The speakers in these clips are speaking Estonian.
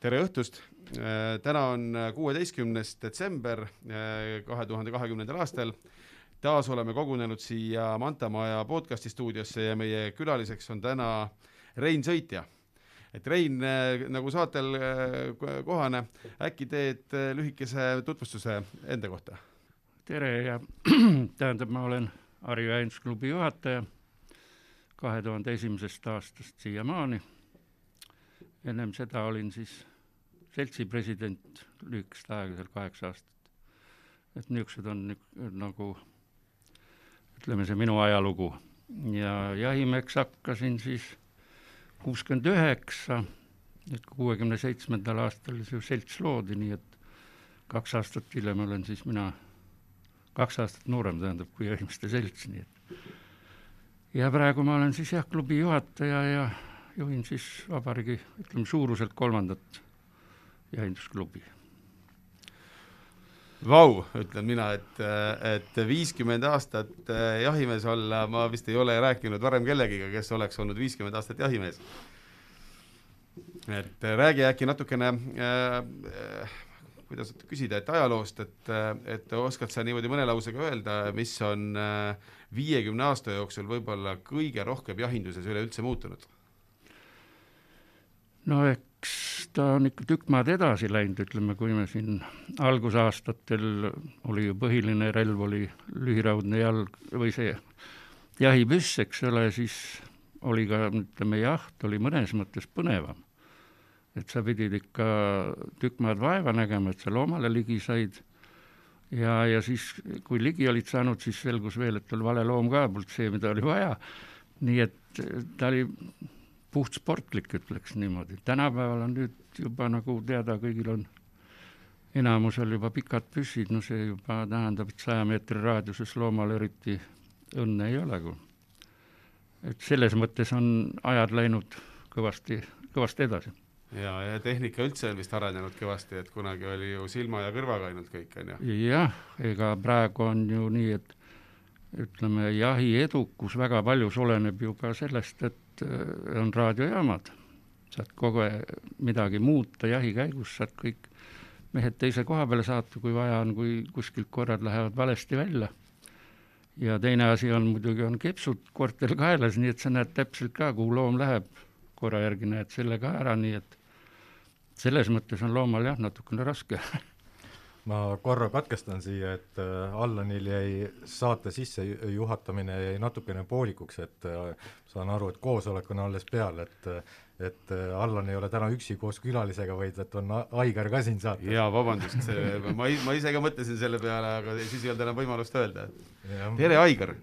tere õhtust, täna on kuueteistkümnes detsember kahe tuhande kahekümnendal aastal. taas oleme kogunenud siia Manta Maja podcasti stuudiosse ja meie külaliseks on täna Rein Sõitja. et Rein, nagu saatel kohane, äkki teed lühikese tutvustuse enda kohta? tere ja tähendab, ma olen Harju Jahindusklubi juhataja kahe tuhande esimesest aastast siiamaani. Ennem seda olin siis seltsi president lühikest aega, seal kaheksa aastat. et niisugused on nagu ütleme, see minu ajalugu ja jahimeheks hakkasin siis kuuskümmend üheksa, et kuuekümne seitsmendal aastal see selts loodi, nii et kaks aastat hiljem olen siis mina kaks aastat noorem, tähendab, kui jahimeeste selts, nii et ja praegu ma olen siis jah, klubi juhataja ja juhin siis vabariigi, ütleme suuruselt kolmandat jahindusklubi. Vau, ütlen mina, et, et viiskümmend aastat eh, jahimees olla, ma vist ei ole rääkinud varem kellegiga, kes oleks olnud viiskümmend aastat jahimees. et räägi äkki natukene äh, kuidas küsida, et ajaloost, et, et oskad sa niimoodi mõne lausega öelda, mis on äh, viiekümne aasta jooksul võib-olla kõige rohkem jahinduses üleüldse muutunud? No eks ta on ikka tükk maad edasi läinud, ütleme, kui me siin algusaastatel oli ju põhiline relv oli lühiraudne jalg või see jahipüss, eks ole, siis oli ka, ütleme, jaht oli mõnes mõttes põnevam et sa pidid ikka tükk maad vaeva nägema, et sa loomale ligi said. ja, ja siis, kui ligi olid saanud, siis selgus veel, et oli vale loom ka, polnud see, mida oli vaja. nii et ta oli puht sportlik, ütleks niimoodi. tänapäeval on nüüd juba nagu teada, kõigil on enamusel juba pikad püssid, no see juba tähendab, et saja meetri raadiuses loomal eriti õnne ei ole. et selles mõttes on ajad läinud kõvasti, kõvasti edasi ja, ja tehnika üldse on vist arenenud kõvasti, et kunagi oli ju silma ja kõrvaga ainult kõik, on ju. jah, ega praegu on ju nii, et ütleme, jahi edukus väga paljus oleneb ju ka sellest, et äh, on raadiojaamad. saad kogu aeg midagi muuta jahi käigus, saad kõik mehed teise koha peale saata, kui vaja on, kui kuskilt korrad lähevad valesti välja. ja teine asi on muidugi, on kepsud koertel kaelas, nii et sa näed täpselt ka, kuhu loom läheb korra järgi näed selle ka ära, nii et selles mõttes on loomal jah, natukene raske ma korra katkestan siia, et äh, Allanil jäi saate sissejuhatamine jäi natukene poolikuks, et äh, saan aru, et koosolek on alles peal, et et äh, Allan ei ole täna üksi koos külalisega, vaid et on Aigar ka siin saates. jaa, vabandust, ma, ma ise ka mõtlesin selle peale, aga siis ei olnud enam võimalust öelda. tere, Aigar!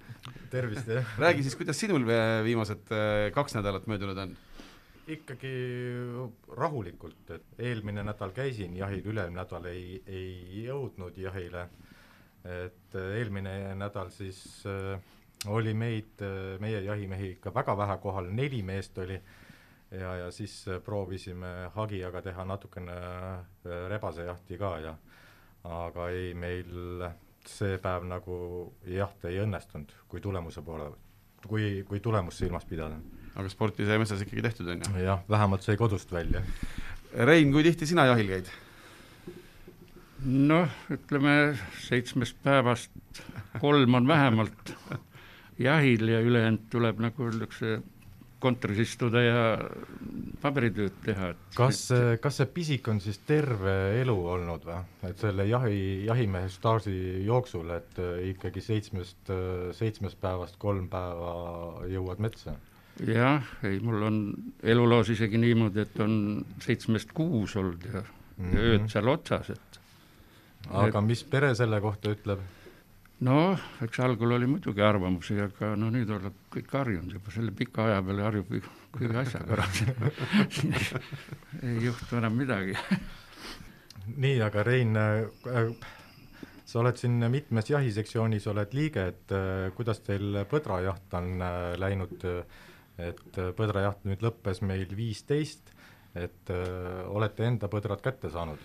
tervist, jah! räägi siis, kuidas sinul viimased kaks nädalat möödunud on? Ikkagi rahulikult, et eelmine nädal käisin jahil, üle-eelmine nädal ei, ei jõudnud jahile, et eelmine nädal siis äh, oli meid äh,, meie jahimehi ikka väga vähe kohal, neli meest oli, ja, ja siis äh, proovisime hagijaga teha natukene äh, rebasejahti ka ja aga ei, meil see päev nagu jaht ei õnnestunud, kui tulemuse poole, kui, kui tulemust silmas pidada aga sporti sai metsas ikkagi tehtud, on ju? jah, vähemalt sai kodust välja. Rein, kui tihti sina jahil käid? noh, ütleme seitsmest päevast kolm on vähemalt jahil ja ülejäänud tuleb, nagu öeldakse, kontoris istuda ja paberitööd teha, et kas, kas see pisik on siis terve elu olnud või, et selle jahi, jahimehe staaži jooksul, et ikkagi seitsmest, seitsmest päevast kolm päeva jõuad metsa? Jah, ei, mul on eluloos isegi niimoodi, et on seitsmest kuus olnud ja mm, -hmm. ja ööd seal otsas, et aga et, mis pere selle kohta ütleb? noh, eks algul oli muidugi arvamusi, aga no nüüd oled kõik harjunud juba, selle pika aja peale harjub kõige asjaga ära ei juhtu enam midagi nii, aga Rein äh,, sa oled siin mitmes jahisektsioonis, oled liige, et äh, kuidas teil põdrajaht on äh, läinud äh, et äh, põdrajaht nüüd lõppes meil viisteist, et öö, äh, olete enda põdrad kätte saanud?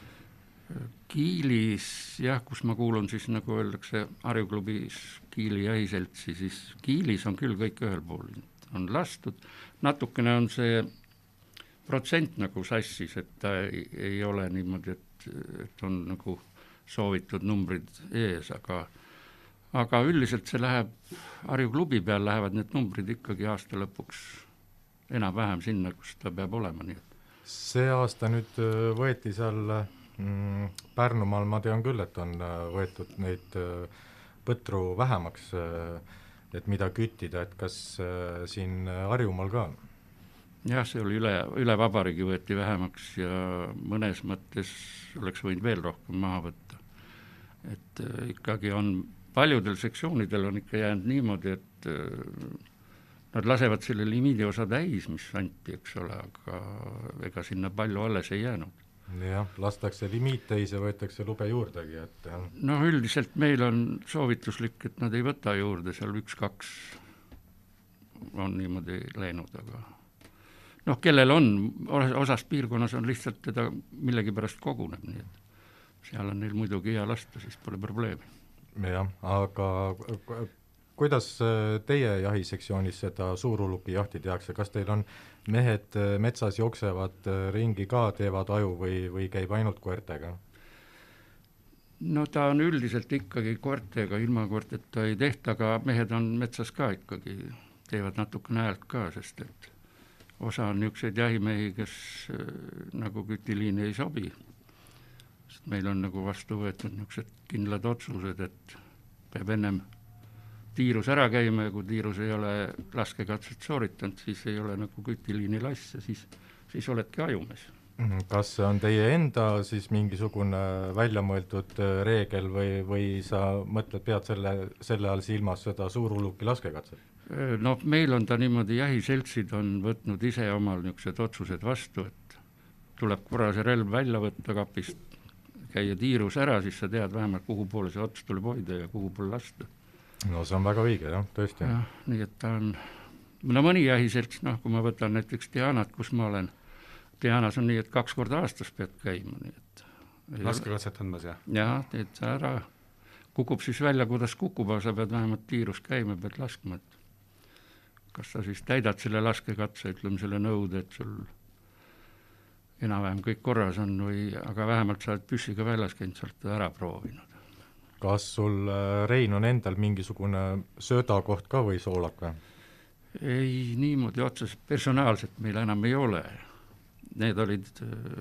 Kiilis jah, kus ma kuulun siis nagu öeldakse Harju klubis Kiili jahiseltsi, siis Kiilis on küll kõik ühel pool, on lastud, natukene on see protsent nagu sassis, et ta ei, ei ole niimoodi, et, et on nagu soovitud numbrid ees, aga aga üldiselt see läheb, Harju klubi peal lähevad need numbrid ikkagi aasta lõpuks enam-vähem sinna, kus ta peab olema, nii et see aasta nüüd äh, võeti seal mm, Pärnumaal, ma tean küll, et on äh, võetud neid äh, põtru vähemaks, et mida küttida, et kas siin Harjumaal ka on? jah, see oli üle, üle vabariigi võeti vähemaks ja mõnes mõttes oleks võinud veel rohkem maha võtta. et ikkagi on paljudel sektsioonidel on ikka jäänud niimoodi, et äh, nad lasevad selle limiidi osa täis, mis anti, eks ole, aga ega sinna palju alles ei jäänud. jah, lastakse limiit täis ja võetakse lube juurdegi, et jah. noh, üldiselt meil on soovituslik, et nad ei võta juurde, seal üks-kaks on niimoodi läinud, aga noh, kellel on, osas piirkonnas on lihtsalt teda millegipärast koguneb, nii et seal on neil muidugi hea lasta, siis pole probleemi jah, aga kuidas äh, teie jahisektsioonis seda suuruluki jahti tehakse, kas teil on mehed äh, metsas jooksevad äh, ringi ka, teevad aju või, või käib ainult koertega? no ta on üldiselt ikkagi koertega, ilma koerteta ei tehta, aga mehed on metsas ka ikkagi, teevad natukene häält ka, sest et osa on niisuguseid jahimehi, kes nagu kütiliini ei sobi sest meil on nagu vastu võetud niisugused kindlad otsused, et peab ennem tiirus ära käima ja kui tiirus ei ole laskekatset sooritanud, siis ei ole nagu kütiliini lass ja siis, siis oledki ajumees. Mhm, kas see on teie enda siis mingisugune välja mõeldud äh, reegel või, või sa mõtled, pead selle, selle all silmas seda suuruluki laskekatset? Äh, no meil on ta niimoodi, jahiseltsid on võtnud ise omal niisugused otsused vastu, et tuleb korra see relv välja võtta kapist, käia tiirus ära, siis sa tead vähemalt, kuhu poole see ots tuleb hoida ja kuhu poole lasta. no see on väga õige jah, tõesti. jah, nii et ta on, no mõni jahiselts, noh, kui ma võtan näiteks Dianat, kus ma olen, Dianas on nii, et kaks korda aastas pead käima, nii et laskekatset andmas, jah? jah, teed sa ära, kukub siis välja, kuidas kukub, aga sa pead vähemalt tiirus käima, pead laskma, et kas sa siis täidad selle laskekatse, ütleme selle nõude, et sul enam-vähem kõik korras on või, aga vähemalt sa oled püssiga väljas käinud, sa oled ära proovinud. kas sul, äh, Rein, on endal mingisugune söödakoht ka või soolak või? ei, niimoodi otseselt personaalselt meil enam ei ole. Need olid,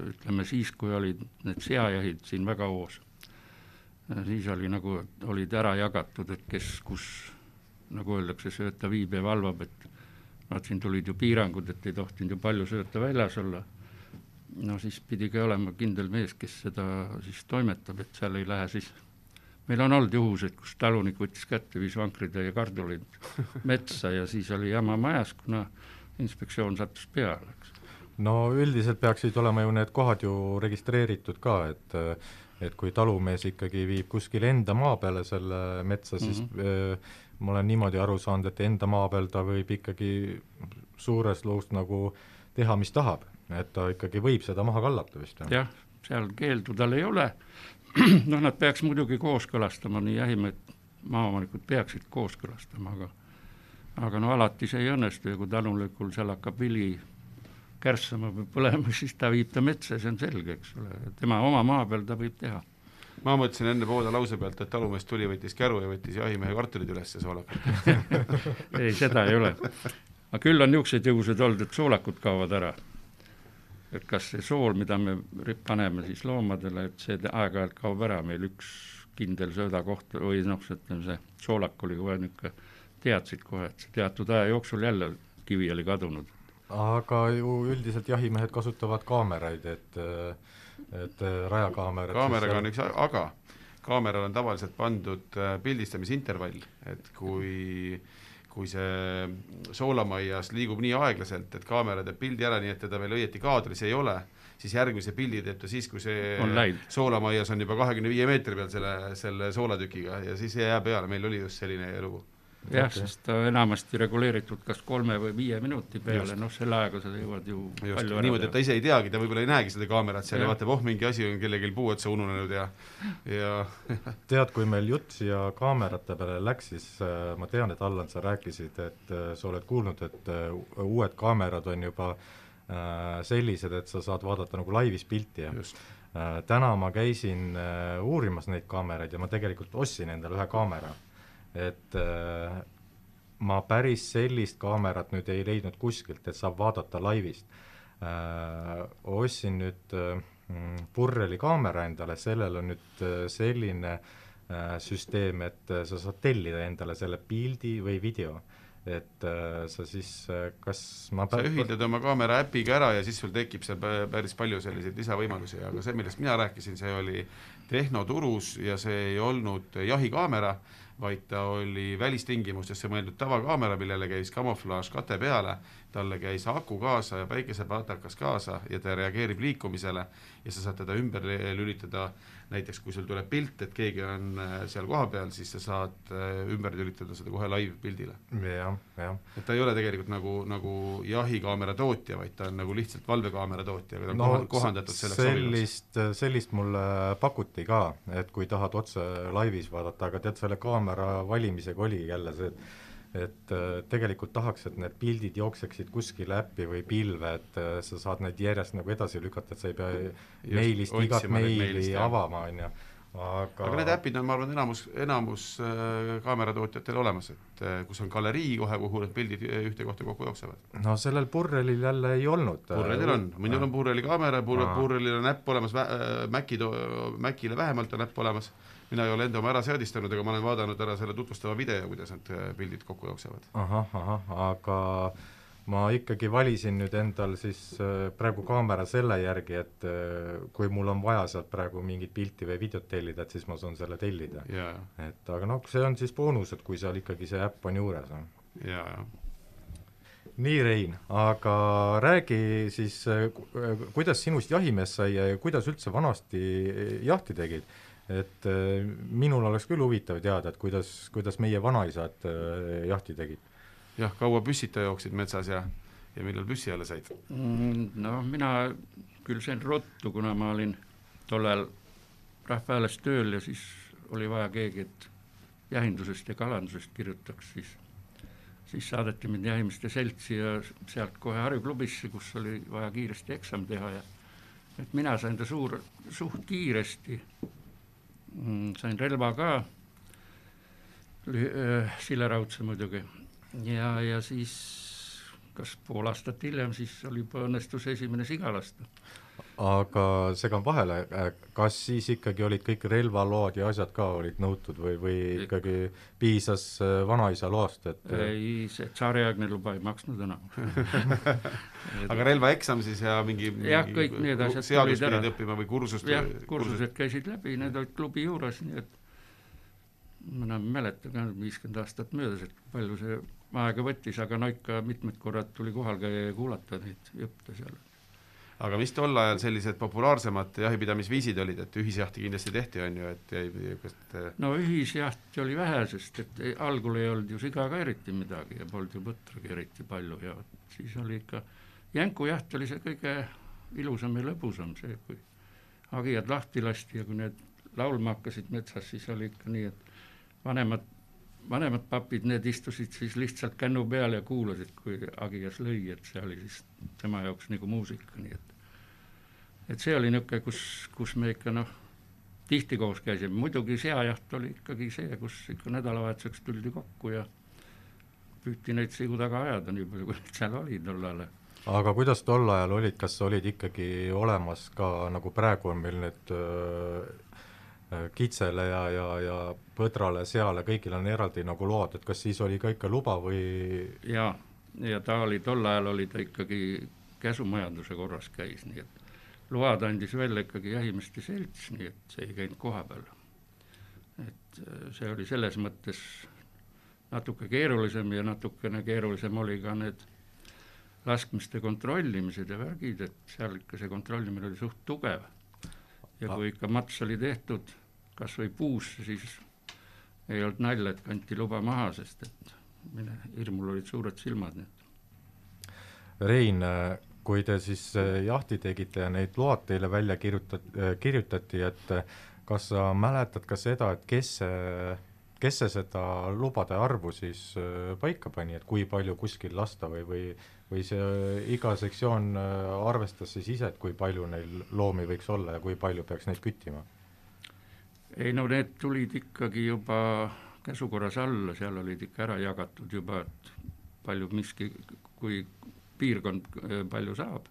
ütleme siis, kui olid need seajahid siin väga hoos, siis oli nagu, olid ära jagatud, et kes kus, nagu öeldakse, sööta viib ja valvab, et vaat siin tulid ju piirangud, et ei tohtinud ju palju sööta väljas olla no siis pidigi olema kindel mees, kes seda siis toimetab, et seal ei lähe siis meil on olnud juhuseid, kus talunik võttis kätte, viis vankritäie kartuleid metsa ja siis oli jama majas, kuna inspektsioon sattus peale, eks. no üldiselt peaksid olema ju need kohad ju registreeritud ka, et et kui talumees ikkagi viib kuskile enda maa peale selle metsa, siis mm -hmm. ma olen niimoodi aru saanud, et enda maa peal ta võib ikkagi suures loos nagu teha, mis tahab et ta ikkagi võib seda maha kallata vist, jah? seal keeldu tal ei ole, noh, nad peaks muidugi kooskõlastama, nii jahimehed, maaomanikud peaksid kooskõlastama, aga aga no alati see ei õnnestu ja kui talunikul seal hakkab vili kärssama või põlema, siis ta viib ta metsa, see on selge, eks ole, tema oma maa peal ta võib teha. Ma mõtlesin enne poole lause pealt, et talumees tuli, võttis käru ja võttis jahimehe kartulid üles soolakalt ei, seda ei ole. aga küll on niisuguseid juhuseid olnud, et soolakud kaovad ära et kas see sool, mida me paneme siis loomadele, et see aeg-ajalt kaob ära, meil üks kindel söödakoht või noh, ütleme see soolak oli kohe niisugune, teadsid kohe, et see teatud aja jooksul jälle kivi oli kadunud. aga ju üldiselt jahimehed kasutavad kaameraid, et, et rajakaamerad kaameraga on üks aga, kaameral on tavaliselt pandud äh, pildistamisintervall, et kui äh, kui see soolamaias liigub nii aeglaselt, et kaamera teeb pildi ära, nii et teda veel õieti kaadris ei ole, siis järgmise pildi teeb ta siis, kui see soolamaias on juba kahekümne viie meetri peal selle, selle soolatükiga ja siis ei jää peale, meil oli just selline lugu jah, sest ta enamasti reguleeritud kas kolme või viie minuti peale, noh selle ajaga sa jõuad ju just, palju niimoodi, et ta ise ei teagi, ta võib-olla ei näegi seda kaamerat seal ja, ja vaatab, oh mingi asi on kellelgi puu otsa ununenud ja, ja tead, kui meil jutt siia kaamerate peale läks, siis äh, ma tean, et Allan, sa rääkisid, et äh, sa oled kuulnud, et äh, uued kaamerad on juba sellised, et sa saad vaadata nagu laivis pilti ja just. Täna ma käisin uurimas neid kaameraid ja ma tegelikult ostsin endale ühe kaamera. Et äh, ma päris sellist kaamerat nüüd ei leidnud kuskilt, et saab vaadata laivist äh,. ostsin nüüd äh, Burreli kaamera endale, sellel on nüüd äh, selline äh, süsteem, et äh, sa saad tellida endale selle pildi või video et äh, sa siis äh, kas ma sa ühildad oma kaamera äpiga ära ja siis sul tekib seal pä- päris palju selliseid lisavõimalusi, aga see, millest mina rääkisin, see oli tehnoturus ja see ei olnud jahikaamera, vaid ta oli välistingimustesse mõeldud tavakaamera, millele käis kamuflaaž kate peale, talle käis aku kaasa ja päikesepatakas kaasa ja ta reageerib liikumisele. Ja sa saad teda ümber lülitada näiteks kui sul tuleb pilt, et keegi on äh, seal kohapeal, siis sa saad äh, ümber lülitada seda kohe live-pildile. jah, jah. et ta ei ole tegelikult nagu, nagu jahikaamera tootja, vaid ta on nagu lihtsalt valvekaamera tootja, aga ta on no, no, kohandatud selleks sellist, sellist mulle pakuti ka, et kui tahad otse laivis vaadata, aga tead, selle kaamera valimisega oli jälle see, et et äh, tegelikult tahaks, et need pildid jookseksid kuskile äppi või pilve, et äh, sa saad neid järjest nagu edasi lükata, et sa ei pea meilist igat meili avama, on ju, aga aga need äpid on, ma arvan, enamus, enamus äh, kaameratootjatel olemas, et kus on galerii kohe, kuhu need pildid ühte kohta kokku jooksevad. no sellel Burrelil jälle ei olnud. Burrelil on, minul on Burreli kaamera, Aa. Burrelil on äpp olemas, Maci, Macile vähemalt on äpp olemas, mina ei ole enda oma ära seadistanud, aga ma olen vaadanud ära selle tutvustava video, kuidas need äh, pildid kokku jooksevad. ahah, ahah, aga ma ikkagi valisin nüüd endal siis äh, praegu kaamera selle järgi, et äh, kui mul on vaja sealt praegu mingit pilti või videot tellida, et siis ma saan selle tellida. ja, et aga noh, see on siis boonus, et kui seal ikkagi see äpp on juures. ja, ja nii, Rein, aga räägi siis, kuidas sinust jahimees sai ja kuidas üldse vanasti jahti tegid? Et äh, minul oleks küll huvitav teada, et kuidas, kuidas meie vanaisad äh, jahti tegid. jah, kaua püssita jooksid metsas ja, ja millal püssi alla said? Mm, no mina küll sain ruttu, kuna ma olin tollal Rahvahääles tööl ja siis oli vaja keegi, et jahindusest ja kalandusest kirjutaks, siis siis saadeti mind jahimeeste seltsi ja sealt kohe Harju klubisse, kus oli vaja kiiresti eksam teha ja et mina sain ta suur, suht kiiresti sain relva ka, silleraudse muidugi, ja, ja siis kas pool aastat hiljem siis oli juba õnnestus esimene siga lasta. Aga segan vahele, kas siis ikkagi olid kõik relvaload ja asjad ka olid nõutud või, või ikkagi piisas äh, vanaisa loast, et ei, see tsaariaegne luba ei maksnud enam aga relvaeksam siis ja mingi, Jah, mingi kõik need asjad tulid ära. õppima või kursust jah, kursused käisid läbi, need olid klubi juures, nii et ma enam ei mäleta viiskümmend aastat möödas, et palju see aega võttis, aga no ikka mitmed korrad tuli kohal käia ja kuulata neid jutte seal. Aga mis tol ajal sellised populaarsemad jahipidamisviisid olid, et ühisjahti kindlasti tehti, on ju, et jäi, te no ühisjahti oli vähe, sest et ei- algul ei olnud ju siga ka eriti midagi ja polnud ju põtragi eriti palju ja siis oli ikka, jänkujaht oli see kõige ilusam ja lõbusam, see, kui hagijad lahti lasti ja kui need laulma hakkasid metsas, siis oli ikka nii, et vanemad, vanemad papid, need istusid siis lihtsalt kännu peal ja kuulasid, kui hagijas lõi, et see oli siis tema jaoks nagu muusika, nii et et see oli niisugune, kus, kus me ikka noh, tihti koos käisime, muidugi seajaht oli ikkagi see, kus ikka nädalavahetuseks tuldi kokku ja püüti neid sigu taga ajada, nii palju kui neid seal oli tol ajal. aga kuidas tol ajal olid, kas olid ikkagi olemas ka, nagu praegu on meil need öö, öö, kitsele ja, ja, ja põdrale, seale, kõigil on eraldi nagu load, et kas siis oli ka ikka luba või ja, ja ta oli, tol ajal oli ta ikkagi käsumajanduse korras käis, nii et load andis välja ikkagi jahimeeste selts, nii et see ei käinud koha peal. et äh, see oli selles mõttes natuke keerulisem ja natukene keerulisem oli ka need laskmiste kontrollimised ja värgid, et seal ikka see kontrollimine oli suht tugev. Ja kui ikka mats oli tehtud kas või puusse, siis ei olnud nalja, et kanti luba maha, sest et mine, hirmul olid suured silmad, nii et. Rein, kui te siis äh, jahti tegite ja neid load teile välja kirjutat-, kirjutati, et äh, kas sa mäletad ka seda, et kes see, kes see seda lubade arvu siis paika pani, et kui palju kuskil lasta või, või või see iga sektsioon äh, arvestas siis ise, et kui palju neil loomi võiks olla ja kui palju peaks neid küttima? ei no need tulid ikkagi juba käsukorras alla, seal olid ikka ära jagatud juba, et palju miski, kui piirkond äh, palju saab.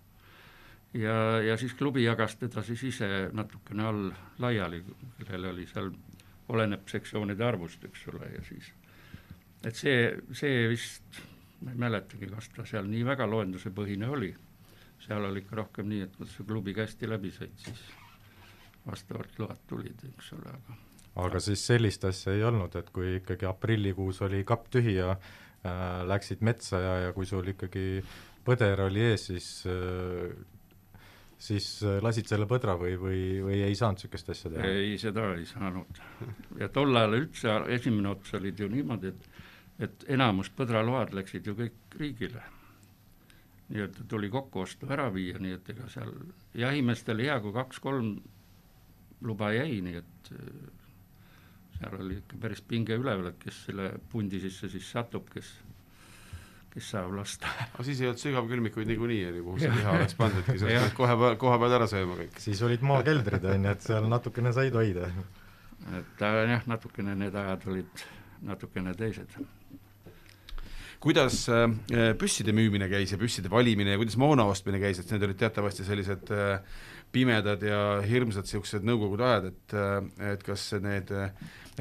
ja, ja siis klubi jagas teda siis ise natukene all laiali, kellel oli seal, oleneb sektsioonide arvust, eks ole, ja siis et see, see vist, ma ei mäletagi, kas ta seal nii väga loendusepõhine oli, seal oli ikka rohkem nii, et kui sa klubiga hästi läbi said, siis vastavalt load tulid, eks ole, aga aga siis sellist asja ei olnud, et kui ikkagi aprillikuus oli kapp tühi ja äh, läksid metsa ja, ja kui sul ikkagi põder oli ees, siis äh, siis äh, lasid selle põdra või, või, või ei saanud niisugust asja teha? ei, seda ei saanud. ja tol ajal üldse esimene ots olid ju niimoodi, et et enamus põdraload läksid ju kõik riigile. nii et tuli kokkuostu ära viia, nii et ega seal jahimeestel hea, kui kaks-kolm luba jäi, nii et äh, seal oli ikka päris pinge üleval, et kes selle pundi sisse siis satub, kes, kes saab lasta. aga siis ei olnud sügavkülmikuid niikuinii, oli kuhu see liha oleks pandud, siis oleks pidanud kohe, koha peal ära sööma kõik. siis olid maakeldrid, on ju, et seal natukene said hoida. et aga jah, natukene need ajad olid natukene teised kuidas äh, püsside müümine käis ja püsside valimine ja kuidas moona ostmine käis, et need olid teatavasti sellised äh, pimedad ja hirmsad niisugused nõukogude ajad, et äh, et kas need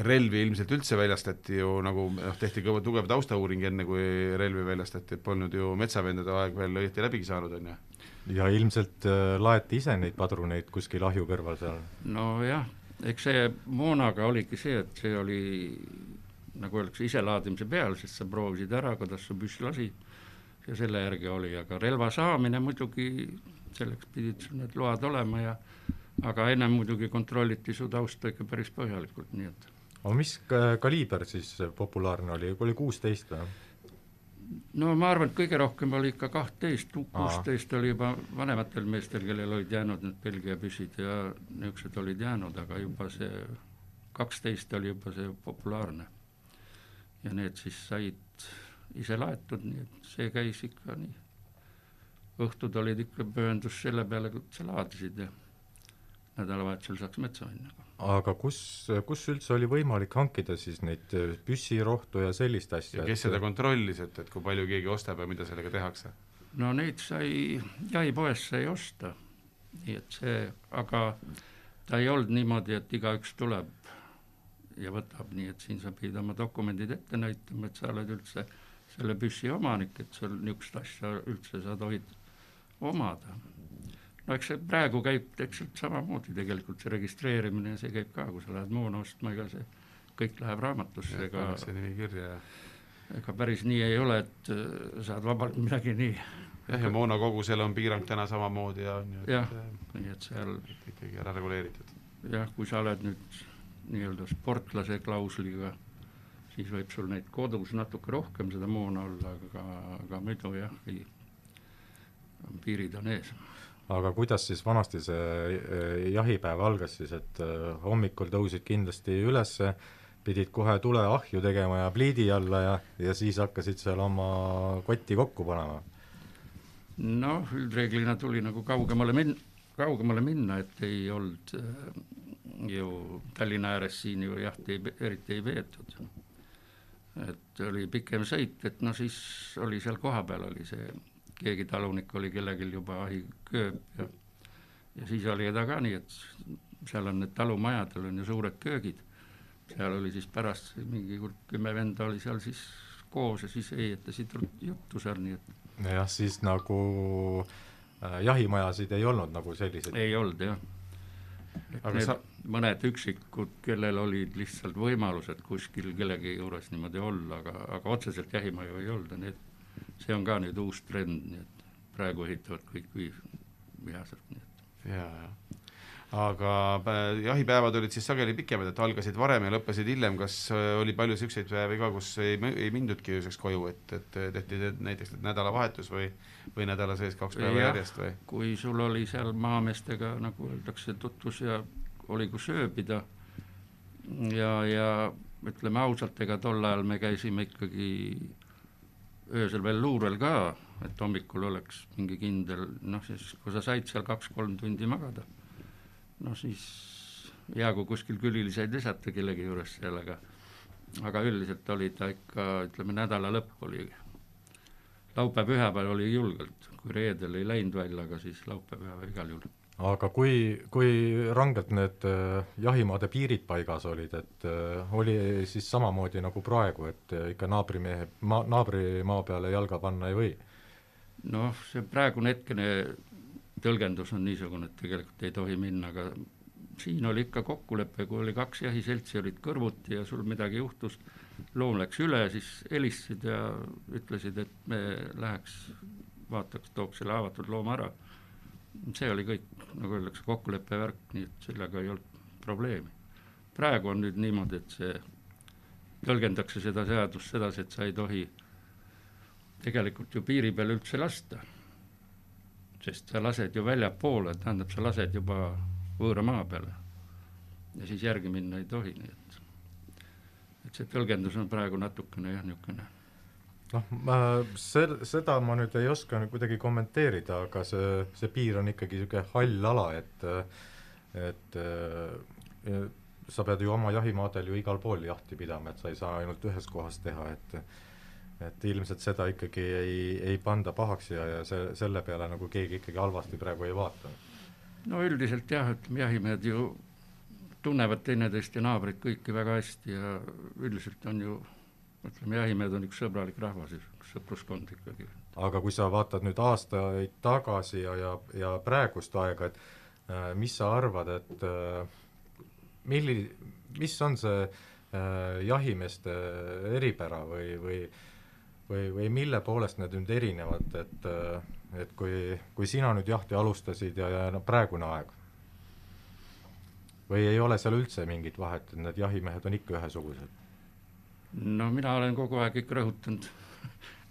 relvi ilmselt üldse väljastati ju nagu noh, tehti kõva tugev taustauuring enne, kui relvi väljastati, et polnud ju metsavendade aeg veel õieti läbigi saanud, on ju? ja ilmselt äh, laeti ise neid padruneid kuskil ahju kõrval seal? nojah, eks see moonaga oligi see, et see oli nagu öeldakse, iselaadimise peal, sest sa proovisid ära, kuidas su püss lasi ja selle järgi oli, aga relva saamine muidugi, selleks pidid sul need load olema ja aga ennem muidugi kontrolliti su tausta ikka päris põhjalikult, nii et. Aga mis kaliiber siis populaarne oli, oli kuusteist või? no ma arvan, et kõige rohkem oli ikka kahtteist, kuusteist oli juba vanematel meestel, kellel olid jäänud need Belgia püssid ja niisugused olid jäänud, aga juba see kaksteist oli juba see populaarne ja need siis said ise laetud, nii et see käis ikka nii. õhtud olid ikka pühendus selle peale, kui sa laadisid ja nädalavahetusel saaks metsa minna. aga kus, kus üldse oli võimalik hankida siis neid püssirohtu ja sellist asja? ja kes et... seda kontrollis, et, et kui palju keegi ostab ja mida sellega tehakse? no neid sai, jahipoest sai osta, nii et see, aga ta ei olnud niimoodi, et igaüks tuleb ja võtab, nii et siin sa pidid oma dokumendid ette näitama, et sa oled üldse selle püssi omanik, et sul niisugust asja üldse sa tohid omada. no eks see praegu käib täpselt samamoodi tegelikult, see registreerimine see käib ka, kui sa lähed moona ostma, ega see kõik läheb raamatusse, ega see nimi kirja ja ega päris nii ei ole, et äh, saad vabalt midagi nii jah, ja moona kogusel on piirang täna samamoodi ja ju, et jah, nii et seal ikkagi ära reguleeritud. jah, kui sa oled nüüd nii-öelda sportlase klausliga, siis võib sul neid kodus natuke rohkem seda moona olla, aga, aga muidu jah, ei, piirid on ees. aga kuidas siis vanasti see eh, jahipäev algas siis, et eh, hommikul tõusid kindlasti ülesse, pidid kohe tule ahju tegema ja pliidi alla ja, ja siis hakkasid seal oma kotti kokku panema? noh, üldreeglina tuli nagu kaugemale min-, kaugemale minna, et ei olnud äh, ju Tallinna ääres siin ju jahti ei, eriti ei peetud. et oli pikem sõit, et no siis oli seal kohapeal oli see, keegi talunik oli kellelgi juba ahikööp ja ja siis oli ta ka nii, et seal on need talumajadel on ju suured köögid, seal oli siis pärast mingi kümme venda oli seal siis koos ja siis heietasid juttu seal, nii et jah, siis nagu äh, jahimajasid ei olnud nagu selliseid? ei olnud jah. Aga sa mõned üksikud, kellel olid lihtsalt võimalused kuskil kellegi juures niimoodi olla, aga, aga otseselt jahimaju ei olnud ja need, see on ka nüüd uus trend, nii et praegu ehitavad kõik vihaselt, nii et. jaa, jaa aga jahipäevad olid siis sageli pikemad, et algasid varem ja lõppesid hiljem, kas äh, oli palju niisuguseid päevi ka, kus ei, ei mindudki ööseks koju, et, et tehti näiteks nädalavahetus või, või nädala sees kaks päeva ja, järjest või? kui sul oli seal maameestega, nagu öeldakse, tutvus ja oli kus ööbida ja, ja ütleme ausalt, ega tol ajal me käisime ikkagi öösel veel luurel ka, et hommikul oleks mingi kindel, noh siis kui sa said seal kaks-kolm tundi magada, no siis hea, kui kuskil külili said visata kellegi juures seal, aga aga üldiselt oli ta ikka, ütleme nädala lõpp oli, laupäev-pühapäev oli julgelt, kui reedel ei läinud välja, aga siis laupäev-pühapäev igal juhul. Aga kui, kui rangelt need äh, jahimaade piirid paigas olid, et äh, oli siis samamoodi nagu praegu, et äh, ikka naabrimehe, maa, naabrimaa peale jalga panna ei või? noh, see praegune hetkene tõlgendus on niisugune, et tegelikult ei tohi minna, aga siin oli ikka kokkulepe, kui oli kaks jahiseltsi, olid kõrvuti ja sul midagi juhtus, loom läks üle, siis helistasid ja ütlesid, et me läheks, vaataks, tooks selle haavatud looma ära. see oli kõik, nagu öeldakse, kokkuleppe värk, nii et sellega ei olnud probleemi. praegu on nüüd niimoodi, et see, tõlgendakse seda seadust sedasi, et sa ei tohi tegelikult ju piiri peale üldse lasta. Sest sa lased ju väljapoole, tähendab, sa lased juba võõra maa peale. ja siis järgi minna ei tohi, nii et, et see tõlgendus on praegu natukene jah, niisugune noh, ma sel-, seda ma nüüd ei oska kuidagi kommenteerida, aga see, see piir on ikkagi niisugune hall ala, et et sa pead ju oma jahimaadel ju igal pool jahti pidama, et sa ei saa ainult ühes kohas teha, et et ilmselt seda ikkagi ei, ei panda pahaks ja, ja see, selle peale nagu keegi ikkagi halvasti praegu ei vaata no üldiselt jah, ütleme jahimehed ju tunnevad teineteist ja naabreid kõiki väga hästi ja üldiselt on ju ütleme, jahimehed on üks sõbralik rahvas, sõpruskond ikkagi. aga kui sa vaatad nüüd aastaid tagasi ja, ja, ja praegust aega, et äh, mis sa arvad, et äh, milli-, mis on see äh, jahimeeste eripära või, või või, või mille poolest need nüüd erinevad, et äh, et kui, kui sina nüüd jahti alustasid ja, ja no praegune aeg, või ei ole seal üldse mingit vahet, et need jahimehed on ikka ühesugused? no mina olen kogu aeg ikka rõhutanud,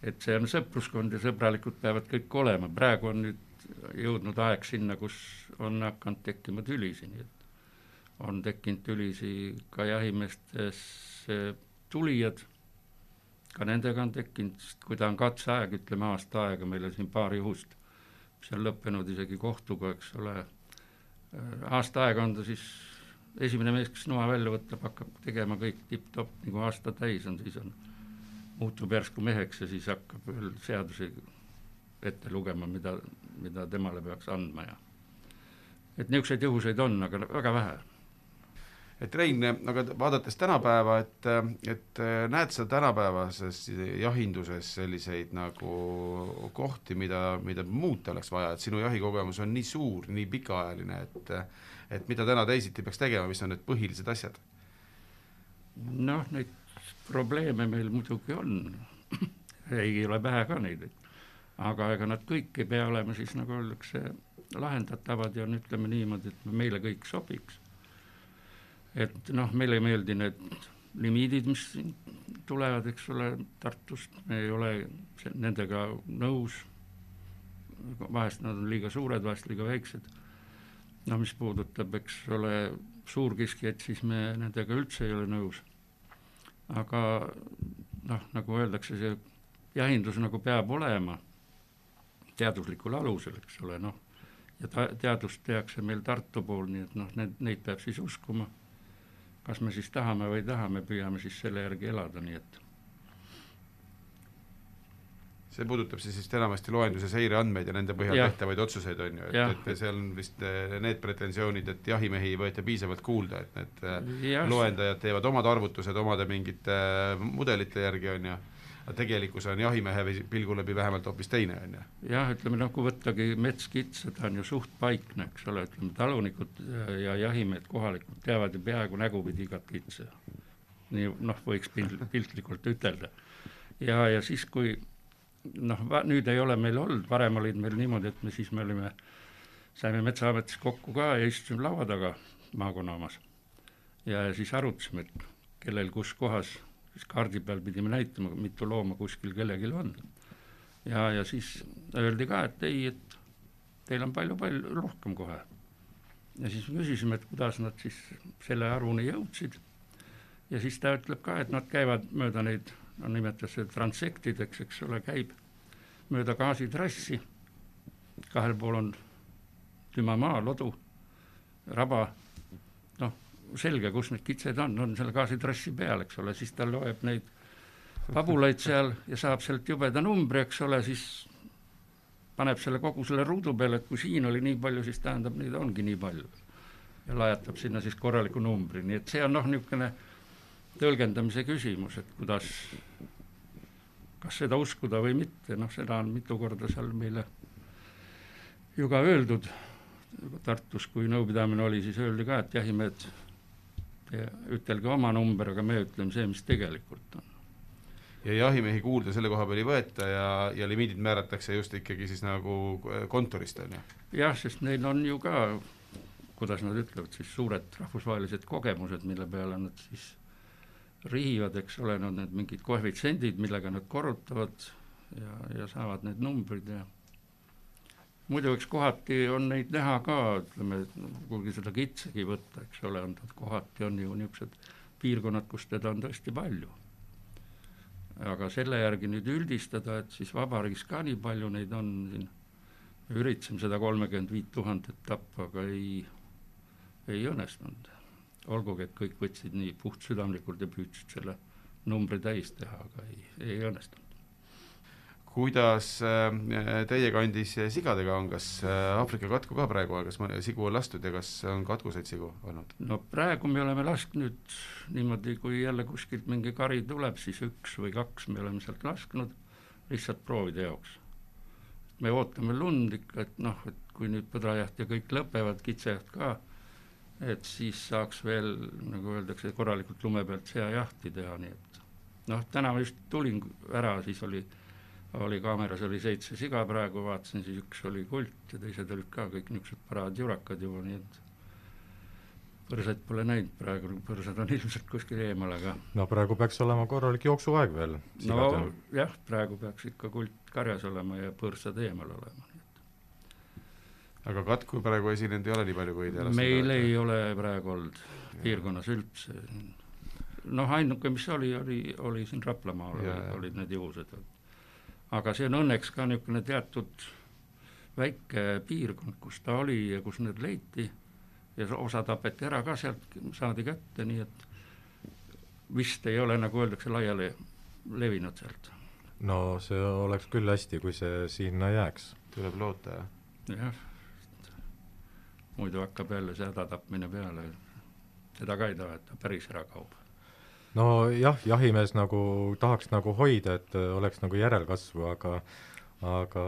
et see on sõpruskond ja sõbralikud peavad kõik olema, praegu on nüüd jõudnud aeg sinna, kus on hakanud tekkima tülisi, nii et on tekkinud tülisi ka jahimeestes tulijad ka nendega on tekkinud, sest kui ta on katseaeg, ütleme aasta aega, meil on siin paar juhust, mis on lõppenud isegi kohtuga, eks ole, äh, aasta aega on ta siis esimene mees, kes noa välja võtab, hakkab tegema kõik tipp-topp, kui aasta täis on, siis on, muutub järsku meheks ja siis hakkab veel seadusi ette lugema, mida, mida temale peaks andma ja et niisuguseid juhuseid on, aga väga vähe et Rein, aga vaadates tänapäeva, et, et näed sa tänapäevases jahinduses selliseid nagu kohti, mida, mida muuta oleks vaja, et sinu jahikogemus on nii suur, nii pikaajaline, et et mida täna teisiti peaks tegema, mis on need põhilised asjad? noh, neid probleeme meil muidugi on ei ole vähe ka neid, aga ega nad kõik ei pea olema siis, nagu öeldakse, lahendatavad ja on, ütleme niimoodi, et meile kõik sobiks et noh, meile ei meeldi need limiidid, mis tulevad, eks ole, Tartust, me ei ole nendega nõus, vahest nad on liiga suured, vahest liiga väiksed, no mis puudutab, eks ole, suurkiskjaid, siis me nendega üldse ei ole nõus. aga noh, nagu öeldakse, see jahindus nagu peab olema. Teaduslikul alusel, eks ole, noh, ja ta-, teadust tehakse meil Tartu pool, nii et noh, need, neid peab siis uskuma kas me siis tahame või ei taha, me püüame siis selle järgi elada, nii et. See puudutab siis vist enamasti loenduse seireandmeid ja nende põhjal tehtavaid otsuseid, on ju, et, et seal on vist eh, need pretensioonid, et jahimehi ei võeta piisavalt kuulda, et need eh, ja. loendajad teevad omad arvutused omade mingite eh, mudelite järgi, on ju aga tegelikkus on jahimehe pilgu läbi vähemalt hoopis teine, on ju. jah, ütleme nagu võttagi metskitse, ta on ju suht paikne, eks ole, ütleme talunikud ja jahimehed kohalikud teavad ju peaaegu nägupidi igat kitse. nii noh, võiks pilt, piltlikult ütelda. ja, ja siis, kui noh, nüüd ei ole meil olnud, varem olid meil niimoodi, et me siis me olime, saime Metsaametis kokku ka ja istusime laua taga maakonna omas. ja siis arutasime, et kellel kus kohas siis kaardi peal pidime näitama, mitu looma kuskil kellelgi on. ja, ja siis öeldi ka, et ei, et teil on palju-palju rohkem kohe. ja siis me küsisime, et kuidas nad siis selle arvuni jõudsid. ja siis ta ütleb ka, et nad käivad mööda neid, no nimetas seda transektideks, eks ole, käib mööda gaasitrassi, kahel pool on tümamaa, lodu, raba, selge, kus need kitsed on, on selle gaasitrassi peal, eks ole, siis ta loeb neid pabulaid seal ja saab sealt jubeda numbri, eks ole, siis paneb selle kogu selle ruudu peale, et kui siin oli nii palju, siis tähendab, neid ongi nii palju. ja lajatab sinna siis korraliku numbri, nii et see on noh, niisugune tõlgendamise küsimus, et kuidas, kas seda uskuda või mitte, noh, seda on mitu korda seal meile ju ka öeldud, Tartus, kui nõupidamine oli, siis öeldi ka, et jahimehed, ütelge oma number, aga me ütleme see, mis tegelikult on ja jahimehi kuulda selle koha peal ei võeta ja, ja limiidid määratakse just ikkagi siis nagu kontorist, on ju? jah, sest neil on ju ka, kuidas nad ütlevad siis, suured rahvusvahelised kogemused, mille peale nad siis rihivad, eks ole, no need mingid koefitsiendid, millega nad korrutavad ja, ja saavad need numbrid ja muidu eks kohati on neid näha ka, ütleme, kuigi seda kitsagi võtta, eks ole, on ta kohati on ju niisugused piirkonnad, kus teda on tõesti palju aga selle järgi nüüd üldistada, et siis vabariigis ka nii palju neid on siin, üritasime seda kolmekümmend viit tuhandet tappa, aga ei, ei õnnestunud. olgugi, et kõik võtsid nii puhtsüdamlikult ja püüdsid selle numbri täis teha, aga ei, ei õnnestunud kuidas äh, teie kandis sigadega on, kas äh, Aafrika katku ka praegu on, kas sigu on lastud ja kas on katkuseid sigu olnud? no praegu me oleme lasknud niimoodi, kui jälle kuskilt mingi kari tuleb, siis üks või kaks me oleme sealt lasknud lihtsalt proovide jaoks. me ootame lund ikka, et noh, et kui nüüd põdrajaht ja kõik lõpevad, kitsejaht ka, et siis saaks veel, nagu öeldakse, korralikult lume pealt seajahti teha, nii et noh, täna ma just tulin ära, siis oli oli kaameras oli seitse siga praegu, vaatasin, siis üks oli kult ja teised olid ka kõik niisugused parajad jurakad juba, nii et põrsaid pole näinud praegu, põrsad on ilmselt kuskil eemal, aga no praegu peaks olema korralik jooksuaeg veel. no jah, praegu peaks ikka kult karjas olema ja põrsad eemal olema. aga katku praegu esinenud ei ole nii palju, kui te meil olete? ei ole praegu olnud piirkonnas üldse. noh, ainuke, mis oli, oli, oli siin Raplamaal olid need juhused aga see on õnneks ka niisugune teatud väike piirkond, kus ta oli ja kus need leiti ja osa tapeti ära ka sealt, saadi kätte, nii et vist ei ole, nagu öeldakse, laiali levinud sealt. no see oleks küll hästi, kui see sinna jääks. tuleb loota, jah? jah, muidu hakkab jälle see hädatapmine peale, seda ka ei taha, et ta päris ära kaob nojah, jahimees nagu tahaks nagu hoida, et äh, oleks nagu järelkasvu, aga aga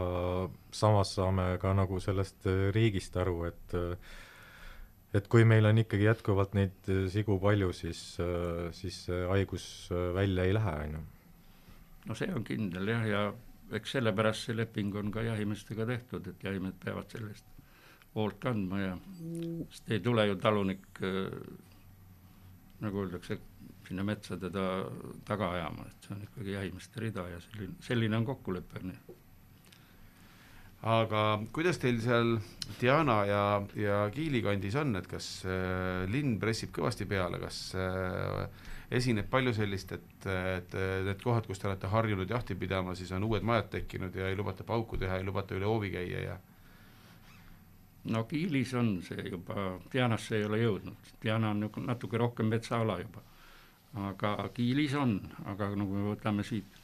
samas saame ka nagu sellest äh, riigist aru, et äh, et kui meil on ikkagi jätkuvalt neid sigu palju, siis, siis see haigus välja ei lähe, on ju. no see on kindel jah, ja eks sellepärast see leping on ka jahimeestega tehtud, et jahimehed peavad selle eest hoolt kandma ja sest ei tule ju talunik nagu öeldakse, sinna metsa teda taga ajama, et see on ikkagi jahimeeste rida ja selline, selline on kokkulepe, aga kuidas teil seal Diana ja, ja Kiili kandis on, et kas äh, linn pressib kõvasti peale, kas äh, esineb palju sellist, et, et need kohad, kus te olete harjunud jahti pidama, siis on uued majad tekkinud ja ei lubata pauku teha, ei lubata üle hoovi käia ja? No Kiilis on see juba, Dianasse ei ole jõudnud, Diana on nagu natuke rohkem metsaala juba aga Kiilis on, aga nagu me võtame siit,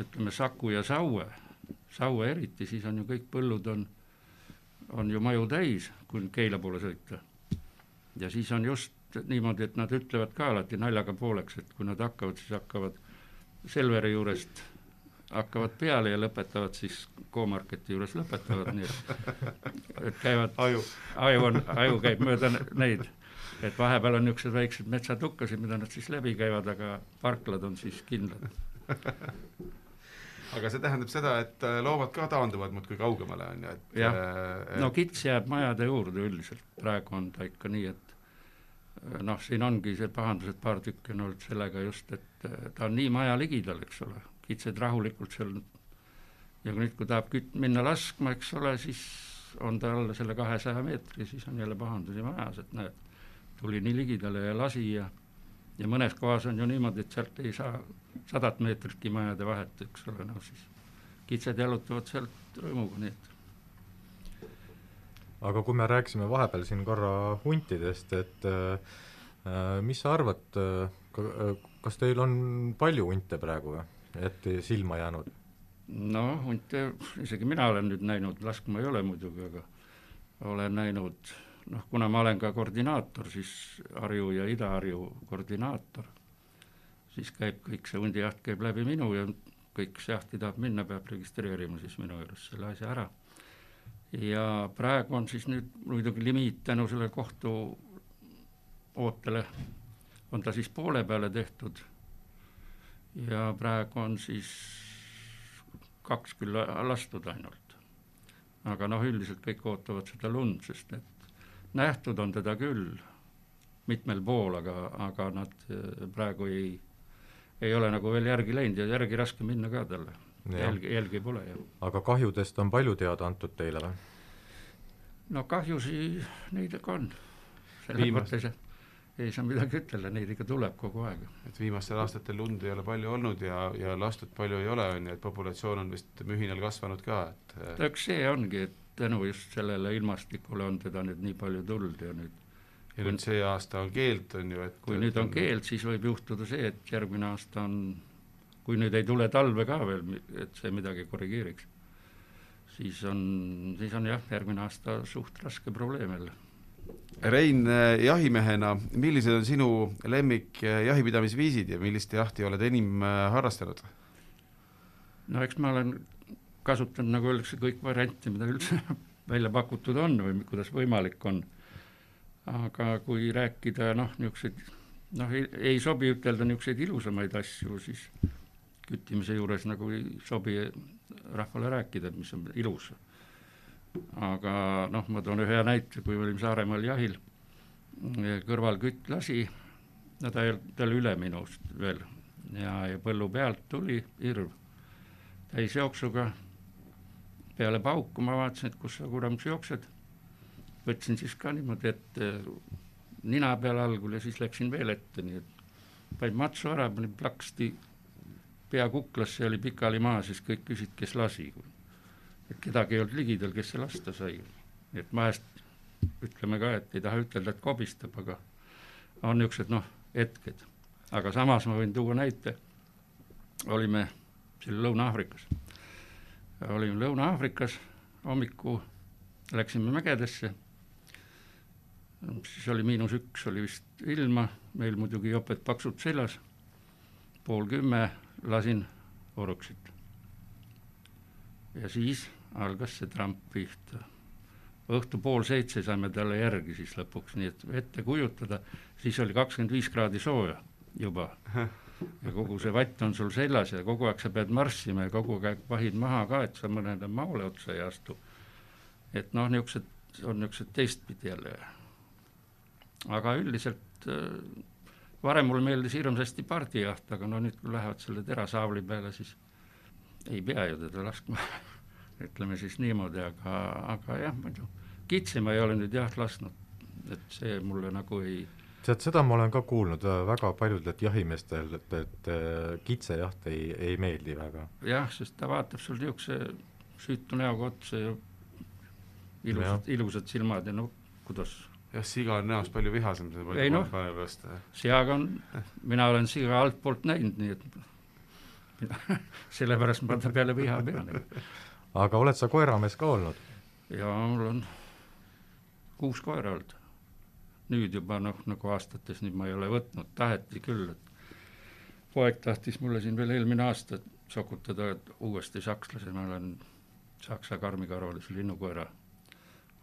ütleme Saku ja Saue, Saue eriti, siis on ju kõik põllud on, on ju maju täis, kui Keila poole sõita. ja siis on just niimoodi, et nad ütlevad ka alati naljaga pooleks, et kui nad hakkavad, siis hakkavad Selveri juurest hakkavad peale ja lõpetavad siis K-Marketi juures lõpetavad, nii et, et käivad, aju, aju on, aju käib mööda neid et vahepeal on niisugused väiksed metsatukkasid, mida nad siis läbi käivad, aga parklad on siis kindlad. Aga see tähendab seda, et äh, loomad ka taanduvad muudkui kaugemale, on ju, et jah. äh,, no kits jääb majade juurde üldiselt, praegu on ta ikka nii, et äh, noh, siin ongi see pahandused paar tükki on olnud sellega just, et ta on nii maja ligidal, eks ole, kitsed rahulikult seal ja nüüd, kui tahab kütt minna laskma, eks ole, siis on ta alla selle kahesaja meetri, siis on jälle pahandusi majas, et näed tuli nii ligidale ja lasi ja ja mõnes kohas on ju niimoodi, et sealt ei saa sadat meetritki majade vahet, eks ole, noh siis kitsed jalutavad sealt rõõmuga, nii et aga kui me rääkisime vahepeal siin korra huntidest, et äh, mis sa arvad äh,, kas teil on palju hunte praegu või, et silma jäänud? no hunte, isegi mina olen nüüd näinud, laskma ei ole muidugi, aga olen näinud, noh, kuna ma olen ka koordinaator, siis Harju ja Ida-Harju koordinaator, siis käib kõik see hundijaht käib läbi minu ja kõik, kes jahti tahab minna, peab registreerima siis minu juures selle asja ära ja praegu on siis nüüd muidugi limiit tänu selle kohtu ootele, on ta siis poole peale tehtud ja praegu on siis kaks küll lastud ainult. aga noh, üldiselt kõik ootavad seda lund, sest et nähtud on teda küll mitmel pool, aga, aga nad eh, praegu ei, ei ole nagu veel järgi läinud ja järgi raske minna ka talle jälgi, jälgi pole ju. aga kahjudest on palju teada antud teile või? no kahjusi neid ikka on. selles mõttes ei saa midagi ütelda, neid ikka tuleb kogu aeg. et viimastel aastatel lund ei ole palju olnud ja, ja lastud palju ei ole, on ju, et populatsioon on vist mühinal kasvanud ka, et eks see ongi, et tänu just sellele ilmastikule on teda nüüd nii palju tulnud ja nüüd ja nüüd see aasta on keeld, on ju, et kui nüüd on keeld, siis võib juhtuda see, et järgmine aasta on kui nüüd ei tule talve ka veel, et see midagi korrigeeriks, siis on, siis on jah, järgmine aasta suht raske probleem jälle. Rein, äh, jahimehena, millised on sinu lemmik äh, jahipidamisviisid ja millist jahti oled enim äh, harrastanud? no eks ma olen kasutanud, nagu öeldakse, kõik variante, mida üldse välja pakutud on või kuidas võimalik on. aga kui rääkida noh, niisuguseid noh, ei, sobi ütelda niisuguseid ilusamaid asju, siis küttimise juures nagu ei sobi rahvale rääkida, mis on ilus. aga noh, ma toon ühe näite, kui olime Saaremaal jahil, kõrval kütt lasi, no ta ta oli üle minust veel ja, ja põllu pealt tuli irv täisjooksuga peale pauku, ma vaatasin, et kus sa kuramus jooksed, võtsin siis ka niimoodi ette nina peale algul ja siis läksin veel ette, nii et panin matsu ära, panin plaksti pea kuklasse oli pikali maa, siis kõik küsid, kes lasi. et kedagi ei olnud ligidal, kes see lasta sai. nii et vahest ütleme ka, et ei taha ütelda, et kobistab, aga on niisugused noh, hetked. aga samas ma võin tuua näite, olime seal Lõuna-Aafrikas, olime Lõuna-Aafrikas, hommiku läksime mägedesse, siis oli miinus üks, oli vist ilma, meil muidugi joped paksud seljas, pool kümme lasin oruksit. ja siis algas see tramp pihta. õhtu pool seitse saime talle järgi siis lõpuks, nii et ette kujutada, siis oli kakskümmend viis kraadi sooja juba. Ja kogu see vatt on sul seljas ja kogu aeg sa pead marssima ja kogu aeg vahid maha ka, et sa mõnele maole otsa ei astu. et noh, niisugused, on niisugused teistpidi jälle. aga üldiselt äh, varem mulle meeldis hirmsasti pardijaht, aga no nüüd, kui lähevad selle terasaavli peale, siis ei pea ju teda laskma ütleme siis niimoodi, aga, aga jah, muidu kitsi ma ei ole nüüd jah lasknud, et see mulle nagu ei tead, seda ma olen ka kuulnud äh, väga paljudelt jahimeestel, et, et äh, kitsejaht ei, ei meeldi väga. jah, sest ta vaatab sul niisuguse süütu näoga otsa ja ilusad, ilusad silmad ja no kuidas jah, siga on näost palju vihasem, see ei noh, seaga on, mina olen siga altpoolt näinud, nii et sellepärast ma ta peale viha pean. aga oled sa koeramees ka olnud? jaa, mul on kuus koera olnud. Nüüd juba noh, nagu aastates nüüd ma ei ole võtnud, taheti küll, et poeg tahtis mulle siin veel eelmine aasta sokutada uuesti sakslase, ma olen saksa karmikarvalise linnukoera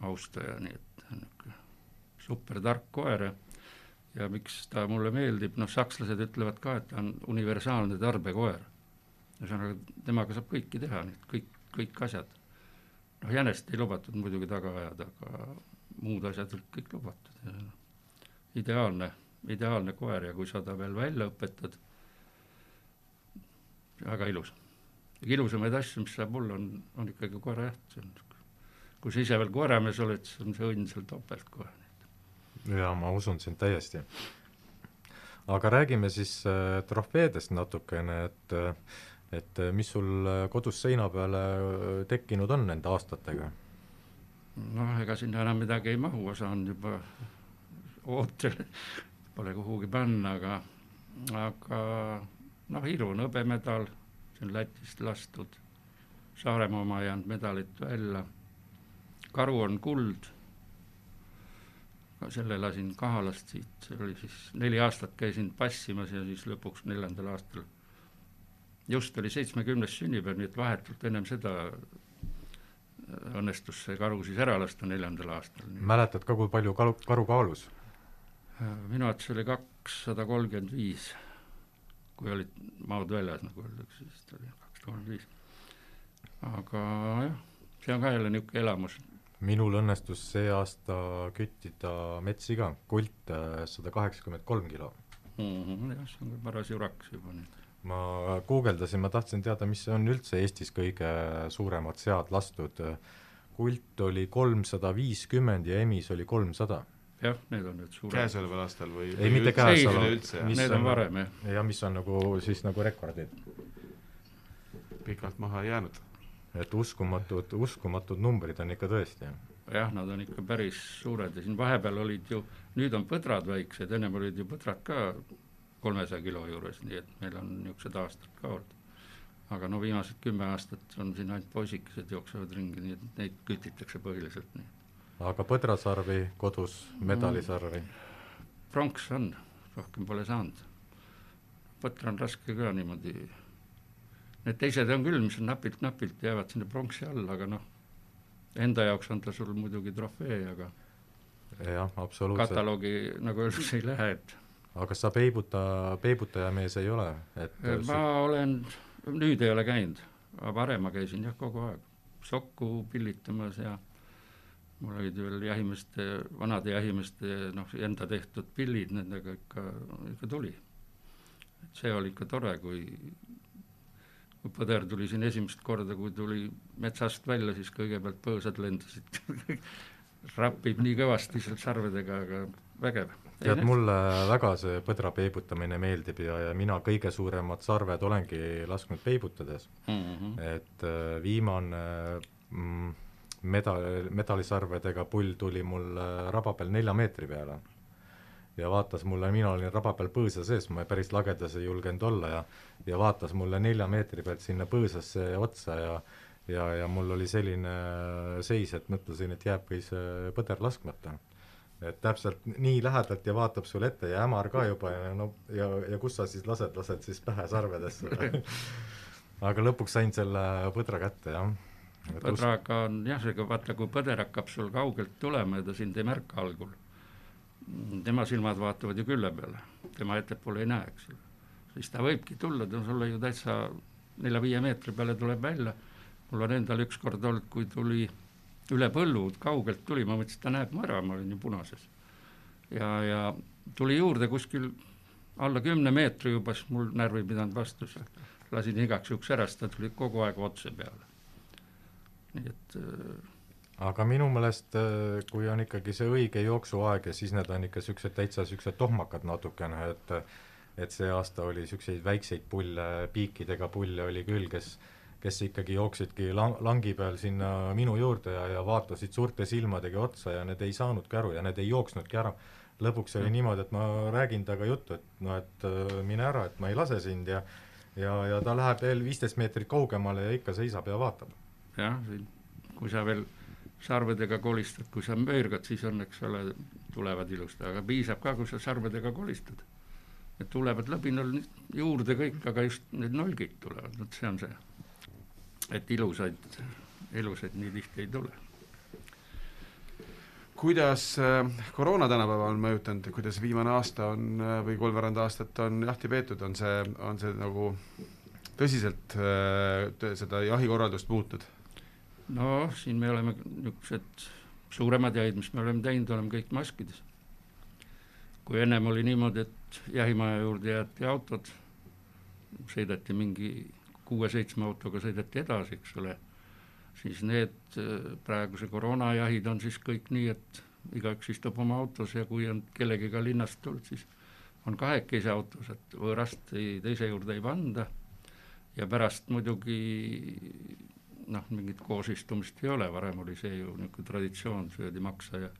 austaja, nii et niisugune supertark koer ja miks ta mulle meeldib, noh, sakslased ütlevad ka, et ta on universaalne tarbekoer. ühesõnaga, temaga saab kõike teha, nii et kõik, kõik asjad. noh, jänest ei lubatud muidugi taga ajada, aga muud asjad olid kõik lubatud ideaalne, ideaalne koer ja kui sa ta veel välja õpetad, väga ilus. ilusamaid asju, mis saab olla, on, on ikkagi koerajaht, see on, kui sa ise veel koeramees oled, siis on see õnn seal topelt kohe jaa, ma usun sind täiesti. aga räägime siis äh, trofeedest natukene, et äh, et äh, mis sul äh, kodus seina peale tekkinud on nende aastatega? Noh, ega sinna enam midagi ei mahu, osa on juba ootel, pole kuhugi panna, aga, aga noh, Iru on hõbemedal, see on Lätist lastud, Saaremaa oma ei jäänud medalit välja, karu on kuld, selle lasin Kahalast siit, see oli siis neli aastat käisin passimas ja siis lõpuks neljandal aastal. Just oli seitsmekümnes sünnipäev, nii et vahetult ennem seda õnnestus see karu siis ära lasta neljandal aastal. mäletad ka, kui palju kalu, karu kaalus? minu arvates oli kakssada kolmkümmend viis, kui olid maad väljas, nagu öeldakse, siis ta oli kakssada kolmkümmend viis. aga jah, see on ka jälle niisugune elamus. minul õnnestus see aasta küttida metsi ka, kult sada kaheksakümmend kolm kilo mm. -hmm, jah, see on paras jurakas juba nüüd ma guugeldasin, ma tahtsin teada, mis on üldse Eestis kõige suuremad sead lastud. kult oli kolmsada viiskümmend ja emis oli kolmsada. jah, need on nüüd suured. käesoleval aastal või? ei, mitte käesoleval. Need on, on varem, jah. ja mis on nagu siis nagu rekordid? pikalt maha jäänud. et uskumatud, uskumatud numbrid on ikka tõesti. jah, nad on ikka päris suured ja siin vahepeal olid ju, nüüd on põdrad väiksed, ennem olid ju põdrad ka kolmesaja kilo juures, nii et meil on niisugused aastad ka olnud. aga no viimased kümme aastat on siin ainult poisikesed jooksevad ringi, nii et neid kütitakse põhiliselt aga põdrasarvi kodus, medalisarvi mm.? pronks on, rohkem pole saanud. põtra on raske ka niimoodi, need teised on küll, mis on napilt-napilt, jäävad sinna pronksi alla, aga noh, enda jaoks on ta sul muidugi trofee, aga jah, absoluutselt. kataloogi, nagu öeldakse, ei lähe, et aga sa peibuta, peibutajamees ei ole, et ma su... olen, nüüd ei ole käinud, aga varem ma käisin jah, kogu aeg sokku pillitamas ja mul olid veel jahimeeste, vanade jahimeeste noh, enda tehtud pillid, nendega ikka, ikka tuli. et see oli ikka tore, kui kui põder tuli siin esimest korda, kui tuli metsast välja, siis kõigepealt põõsad lendasid rapib nii kõvasti sealt sarvedega, aga vägev tead, mulle väga see põdra peibutamine meeldib ja, ja mina kõige suuremad sarved olengi lasknud peibutades mm. -hmm. et äh, viimane mm, medal, medalisarvedega pull tuli mul äh, raba peal nelja meetri peale. ja vaatas mulle, mina olin raba peal põõsa sees, ma päris lagedas ei julgenud olla ja ja vaatas mulle nelja meetri pealt sinna põõsasse otsa ja ja, ja mul oli selline seis, et mõtlesin, et jääb või see põder laskmata et täpselt nii lähedalt ja vaatab sulle ette ja hämar ka juba ja no ja, ja kus sa siis lased, lased siis pähe sarvedesse aga lõpuks sain selle põdra kätte, jah. põdraga on jah, ega vaata, kui põder hakkab sul kaugelt tulema ja ta sind ei märka algul, tema silmad vaatavad ju külle peale, tema ettepoole ei näe, eks ju. siis ta võibki tulla, ta sulle ju täitsa nelja-viie meetri peale tuleb välja, mul on endal ükskord olnud, kui tuli üle põllu kaugelt tuli, ma mõtlesin, et ta näeb mu ära, ma olin ju punases. ja, ja tuli juurde kuskil alla kümne meetri juba, siis mul närv ei pidanud vastu, lasin igaks juhuks ära, sest ta tuli kogu aeg otse peale. nii et äh, aga minu meelest, äh, kui on ikkagi see õige jooksuaeg ja siis need on ikka niisugused täitsa niisugused tohmakad natukene, et et see aasta oli niisuguseid väikseid pulle, piikidega pulle oli küll, kes kes ikkagi jooksidki lang-, langi peal sinna minu juurde ja, ja vaatasid suurte silmadega otsa ja need ei saanudki aru ja need ei jooksnudki ära. lõpuks oli mm. niimoodi, et ma räägin temaga juttu, et noh, et äh, mine ära, et ma ei lase sind ja ja, ja ta läheb veel viisteist meetrit kaugemale ja ikka seisab ja vaatab. jah, kui sa veel sarvedega kolistad, kui sa möörgad, siis on, eks ole, tulevad ilusti, aga piisab ka, kui sa sarvedega kolistad. et tulevad lõbinal juurde kõik, aga just need nolgid tulevad, vot see on see et ilusaid, ilusaid nii tihti ei tule. kuidas äh, koroona tänapäeval on mõjutanud, kuidas viimane aasta on äh, või kolmveerand aastat on jahti peetud, on see, on see nagu tõsiselt äh, seda jahikorraldust muutnud? no siin me oleme niisugused suuremad jahid, mis me oleme teinud, oleme kõik maskides. kui ennem oli niimoodi, et jahimaja juurde jäeti autod, sõideti mingi kuue-seitsme autoga sõideti edasi, eks ole, siis need äh, praeguse koroonajahid on siis kõik nii, et igaüks istub oma autos ja kui on kellegiga linnast tulnud, siis on kahekesi autos, et võõrast ei, teise juurde ei panda. Ja pärast muidugi noh, mingit koosistumist ei ole, varem oli see ju niisugune traditsioon, söödi maksa ja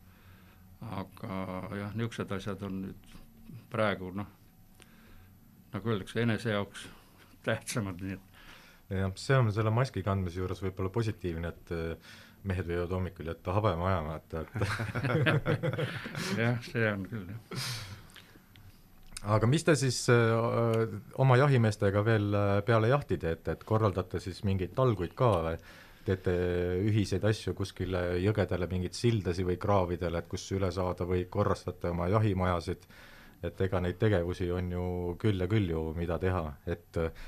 aga jah, niisugused asjad on nüüd praegu noh, nagu öeldakse, enese jaoks tähtsamad, nii et jah, see on selle maski kandmise juures võib-olla positiivne, et äh, mehed võivad hommikul jätta habeme ajama, et, et jah, see on küll, jah. aga mis te siis öö, oma jahimeestega veel äh, peale jahti teete, et korraldate siis mingeid talguid ka või? teete ühiseid asju kuskile jõgedele, mingeid sildasi või kraavidele, et kus üle saada või korrastate oma jahimajasid, et ega neid tegevusi on ju küll ja küll ju, mida teha, et äh,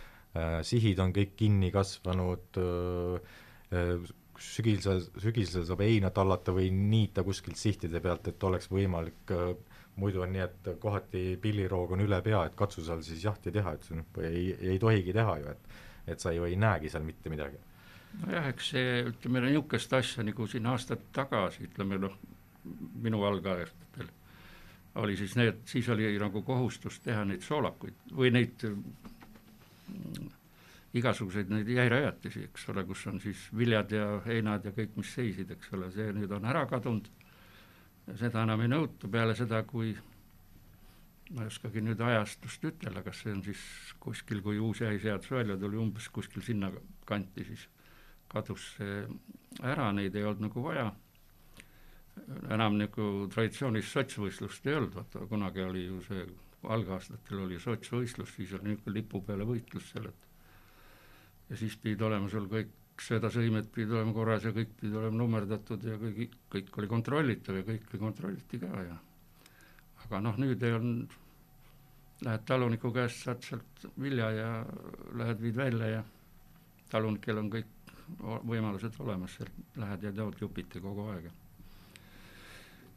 sihid on kõik kinni kasvanud äh,, sügisel, sügisel saab heina tallata või niita kuskilt sihtide pealt, et oleks võimalik äh, muidu on nii, et kohati pilliroog on üle pea, et katsu seal siis jahti teha, et noh, ei, ei tohigi teha ju, et et sa ju ei näegi seal mitte midagi. Nojah, eks see, ütleme niisugust asja nagu siin aastad tagasi, ütleme noh, minu algajatel oli siis need, siis oli nagu kohustus teha neid soolakuid või neid igasuguseid neid jäirajatisi, eks ole, kus on siis viljad ja heinad ja kõik, mis seisid, eks ole, see nüüd on ära kadunud. seda enam ei nõuta peale seda, kui ma ei oskagi nüüd ajastust ütelda, kas see on siis kuskil, kui uus jahiseadus välja tuli, umbes kuskil sinna kanti siis kadus see ära, neid ei olnud nagu vaja. enam nagu traditsioonis sotsvõistlust ei olnud, vaata kunagi oli ju see, algaastatel oli sotsvõistlus, siis oli niisugune lipu peale võitlus seal, et ja siis pidid olema sul kõik söödasõimed pidid olema korras ja kõik pidid olema nummerdatud ja kõik, kõik oli kontrollitav ja kõike kontrolliti ka ja aga noh, nüüd ei olnud, lähed taluniku käest, saad sealt vilja ja lähed, viid välja ja talunikel on kõik võimalused olemas, sealt lähed ja teod jupiti kogu aeg.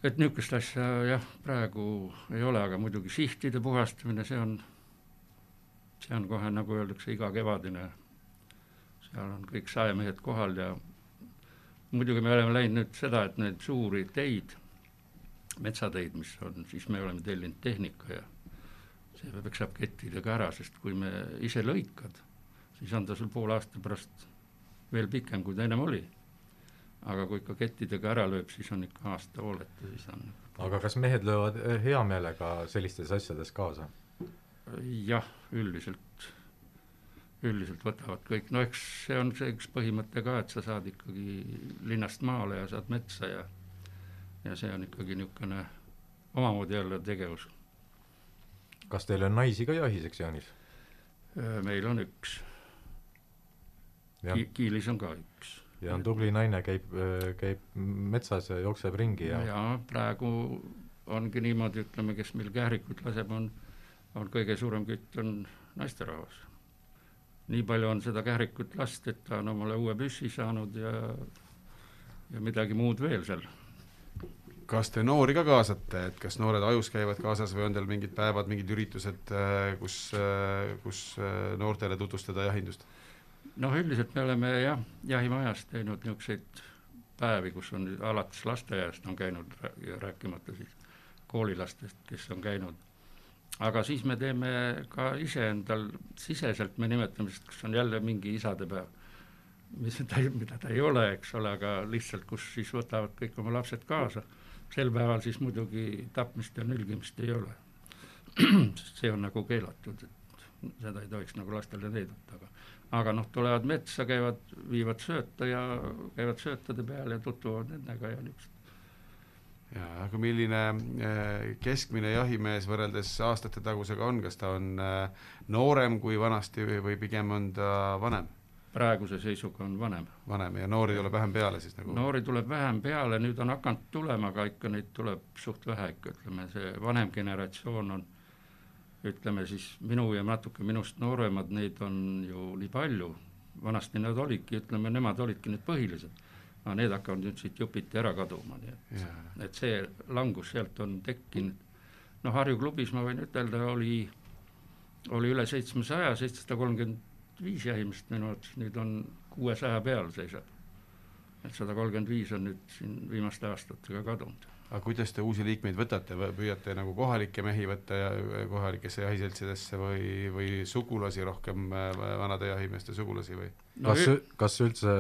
Et niisugust asja jah, praegu ei ole, aga muidugi sihtide puhastamine, see on, see on kohe, nagu öeldakse, igakevadine. seal on kõik saemehed kohal ja muidugi me oleme läinud nüüd seda, et neid suuri teid, metsateid, mis on, siis me oleme tellinud tehnika ja see peksab kettidega ära, sest kui me ise lõikad, siis on ta sul poole aasta pärast veel pikem, kui ta ennem oli. Aga kui ikka kettidega ära lööb, siis on ikka aasta hooletu, siis on aga kas mehed löövad eh, hea meelega sellistes asjades kaasa? jah, üldiselt, üldiselt võtavad kõik, no eks see on see üks põhimõte ka, et sa saad ikkagi linnast maale ja saad metsa ja ja see on ikkagi niisugune omamoodi jälle tegevus. kas teil on naisi ka jahiseks, Jaanis? meil on üks Ki-, Kiilis on ka üks. Ja on tubli naine, käib, käib metsas ja jookseb ringi ja jaa, praegu ongi niimoodi, ütleme, kes meil kährikuid laseb, on, on kõige suurem kütt on naisterahvas. nii palju on seda kährikut last, et ta on omale uue püssi saanud ja ja midagi muud veel seal. kas te noori ka kaasate, et kas noored ajus käivad kaasas või on teil mingid päevad, mingid üritused, kus, kus noortele tutvustada jahindust? Noh, üldiselt me oleme jah, jahimajas teinud niisuguseid päevi, kus on alates lasteaiast on käinud rääkimata siis koolilastest, kes on käinud. aga siis me teeme ka iseendal siseselt, me nimetame seda, kas on jälle mingi isadepäev, mis ta, mida ta ei ole, eks ole, aga lihtsalt, kus siis võtavad kõik oma lapsed kaasa. sel päeval siis muidugi tapmist ja nülgimist ei ole. see on nagu keelatud, et seda ei tohiks nagu lastele näidata, aga aga noh, tulevad metsa, käivad, viivad sööta ja käivad söötade peal ja tutvuvad nendega ja niisugust. jaa, aga milline eh, keskmine jahimees võrreldes aastate tagusega on, kas ta on eh, noorem kui vanasti või, või pigem on ta vanem? praeguse seisuga on vanem. vanem ja noori tuleb vähem peale siis nagu? noori tuleb vähem peale, nüüd on hakanud tulema, aga ikka neid tuleb suht vähe ikka, ütleme see vanem generatsioon on ütleme siis minu ja natuke minust nooremad, neid on ju nii palju, vanasti nad olidki, ütleme, nemad olidki need põhilised. aga need hakkavad nüüd siit jupiti ära kaduma, nii et et see langus sealt on tekkinud. noh, Harju klubis ma võin ütelda, oli, oli üle seitsmesaja, seitsesada kolmkümmend viis jahimeest minu arvates, nüüd on kuuesaja peal seisab. et sada kolmkümmend viis on nüüd siin viimaste aastatega kadunud aga kuidas te uusi liikmeid võtate, püüate nagu kohalikke mehi võtta ja kohalikesse jahiseltsidesse või, või sugulasi rohkem, vanade jahimeeste sugulasi või? kas, kas üldse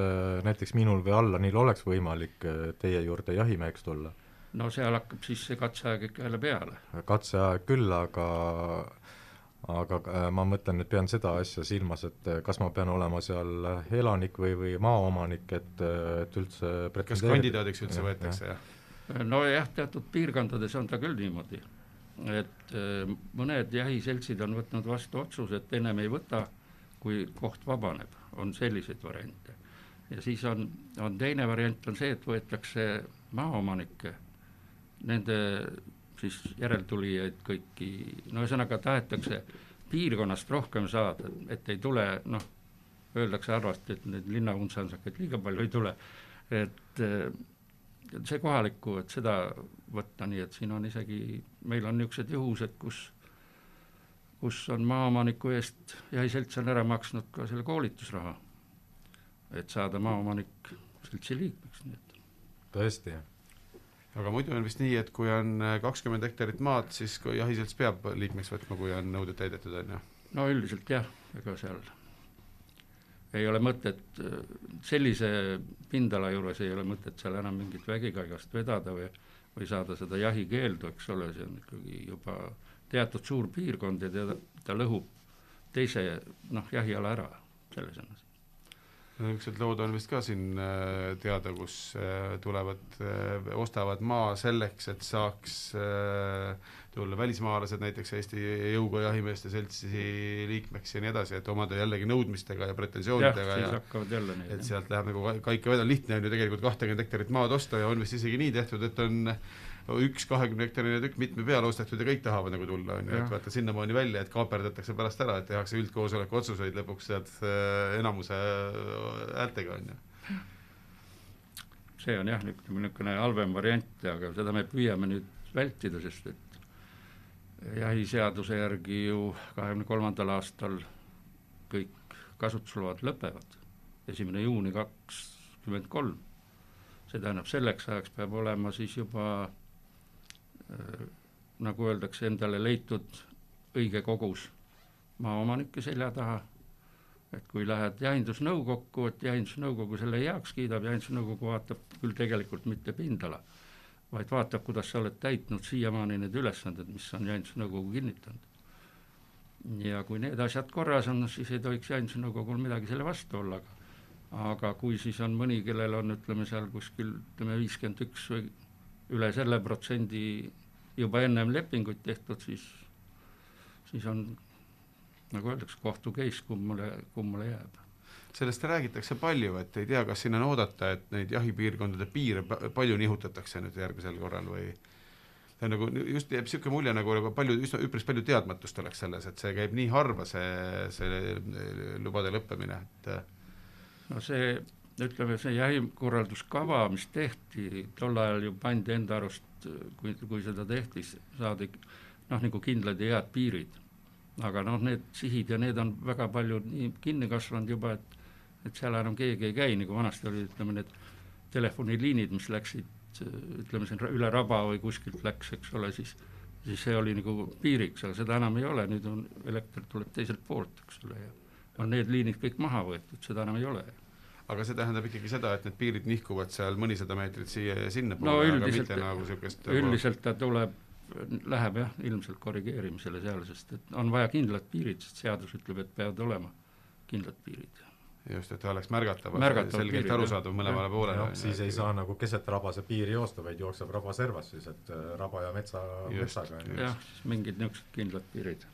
näiteks minul või Allanil oleks võimalik äh, teie juurde jahimeheks tulla? no seal hakkab siis see katseaeg ikka jälle peale. katseaeg küll, aga aga äh, ma mõtlen, et pean seda asja silmas, et äh, kas ma pean olema seal elanik või, või maaomanik, et, et üldse kas kandidaadiks üldse võetakse, jah? Nojah, teatud piirkondades on ta küll niimoodi, et äh, mõned jahiseltsid on võtnud vastu otsuse, et ennem ei võta, kui koht vabaneb, on selliseid variante. ja siis on, on teine variant on see, et võetakse maaomanikke, nende siis järeltulijaid kõiki, no ühesõnaga tahetakse piirkonnast rohkem saada, et ei tule noh, öeldakse halvasti, et neid linnauntsansakaid liiga palju ei tule, et äh, see kohalikku, et seda võtta, nii et siin on isegi, meil on niisugused juhused, kus kus on maaomaniku eest jahiselts on ära maksnud ka selle koolitusraha, et saada maaomanik seltsi liikmeks, nii et. tõesti? aga muidu on vist nii, et kui on kakskümmend hektarit maad, siis jahiselts peab liikmeks võtma, kui on nõuded täidetud, on ju? no üldiselt jah, ega seal ei ole mõtet, sellise pindala juures ei ole mõtet seal enam mingit vägikaigast vedada või, või saada seda jahikeeldu, eks ole, see on ikkagi juba teatud suur piirkond ja ta, ta lõhub teise noh, jahiala ära, selles on asi niisugused lood on vist ka siin äh, teada, kus äh, tulevad, äh, ostavad maa selleks, et saaks tulla välismaalased näiteks Eesti Jõuga Jahimeeste Seltsi liikmeks ja nii edasi, et omada jällegi nõudmistega ja pretensioonidega ja, ja et sealt läheb nagu kaika vedama, lihtne on ju tegelikult kahtekümmet hektarit maad osta ja on vist isegi nii tehtud, et on üks kahekümne hektarine tükk mitme peale ostetud ja kõik tahavad nagu tulla, on ju, et vaata sinnamaani välja, et kaaperdatakse pärast ära, et tehakse üldkoosoleku otsuseid lõpuks sealt äh, enamuse äh, häältega, on ju. See on jah, niisugune halvem variant, aga seda me püüame nüüd vältida, sest et jahiseaduse järgi ju kahekümne kolmandal aastal kõik kasutusload lõpevad, esimene juuni kakskümmend kolm. see tähendab, selleks ajaks peab olema siis juba äh, nagu öeldakse, endale leitud õige kogus maaomanikke selja taha, et kui lähed jahindusnõukokku, et jahindusnõukogu selle heaks kiidab, jahindusnõukogu vaatab küll tegelikult mitte pindala vaid vaatab, kuidas sa oled täitnud siiamaani need ülesanded, mis on Jahindusnõukogu kinnitanud. ja kui need asjad korras on, siis ei tohiks Jahindusnõukogul midagi selle vastu olla, aga aga kui siis on mõni, kellel on, ütleme seal kuskil ütleme viiskümmend üks või üle selle protsendi juba ennem lepinguid tehtud, siis, siis on nagu öeldakse, kohtu case, kummale, kummale jääb sellest räägitakse palju, et ei tea, kas siin on oodata, et neid jahipiirkondade piire palju nihutatakse nüüd järgmisel korral või see on nagu just jääb niisugune mulje, nagu, nagu palju, üsna, üpris palju teadmatust oleks selles, et see käib nii harva, see, see lubade lõppemine, et no see, ütleme, see jahikorralduskava, mis tehti, tol ajal ju pandi enda arust, kui, kui seda tehti, saadi noh, nagu kindlad ja head piirid. aga noh, need sihid ja need on väga palju nii kinni kasvanud juba, et et seal enam keegi ei käi, nagu vanasti oli, ütleme need telefoniliinid, mis läksid ütleme siin üle raba või kuskilt läks, eks ole, siis siis see oli nagu piiriks, aga seda enam ei ole, nüüd on, elekter tuleb teiselt poolt, eks ole, ja on need liinid kõik maha võetud, seda enam ei ole. aga see tähendab ikkagi seda, et need piirid nihkuvad seal mõnisada meetrit siia ja sinnapoole no,, aga mitte nagu niisugust nagu üldiselt ta tuleb, läheb jah, ilmselt korrigeerimisele seal, sest et on vaja kindlad piirid, sest seadus ütleb, et peavad olema kindlad piirid just, et ta oleks märgatav, märgatav, selgelt arusaadav mõlemale poolele. siis ei saa nagu keset rabase piiri joosta, vaid jookseb raba servas siis, et äh, raba ja metsa, metsaga. jah, siis mingid niisugused kindlad piirid.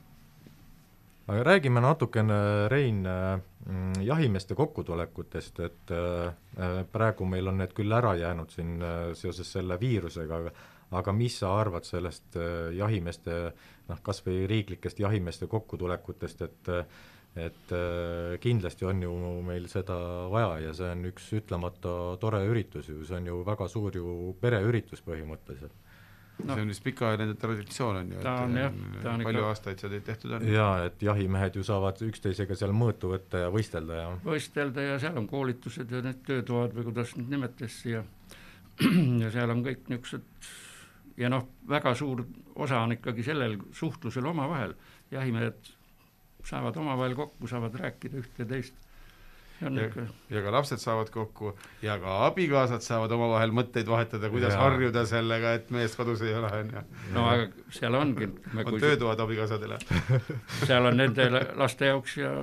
aga räägime natukene, Rein, äh, mm, jahimeeste kokkutulekutest, et äh, praegu meil on need küll ära jäänud siin seoses selle viirusega, aga aga mis sa arvad sellest jahimeeste noh, kas või riiklikest jahimeeste kokkutulekutest, et et äh, kindlasti on ju meil seda vaja ja see on üks ütlemata tore üritus ju, see on ju väga suur ju pereüritus põhimõtteliselt. no, see on vist pikaajaline traditsioon on ju, et on, jah, palju ikka... aastaid seda tehtud on. jaa, et jahimehed ju saavad üksteisega seal mõõtu võtta ja võistelda ja võistelda ja seal on koolitused ja need töötoad või kuidas neid nimetati ja ja seal on kõik niisugused ja noh, väga suur osa on ikkagi sellel suhtlusel omavahel, jahimehed saavad omavahel kokku, saavad rääkida ühte ja teist. Ja, ja ka lapsed saavad kokku ja ka abikaasad saavad omavahel mõtteid vahetada, kuidas ja. harjuda sellega, et mees kodus ei ole, on ju. no aga seal ongi. On töötoad abikaasadele. Seal on nende laste jaoks ja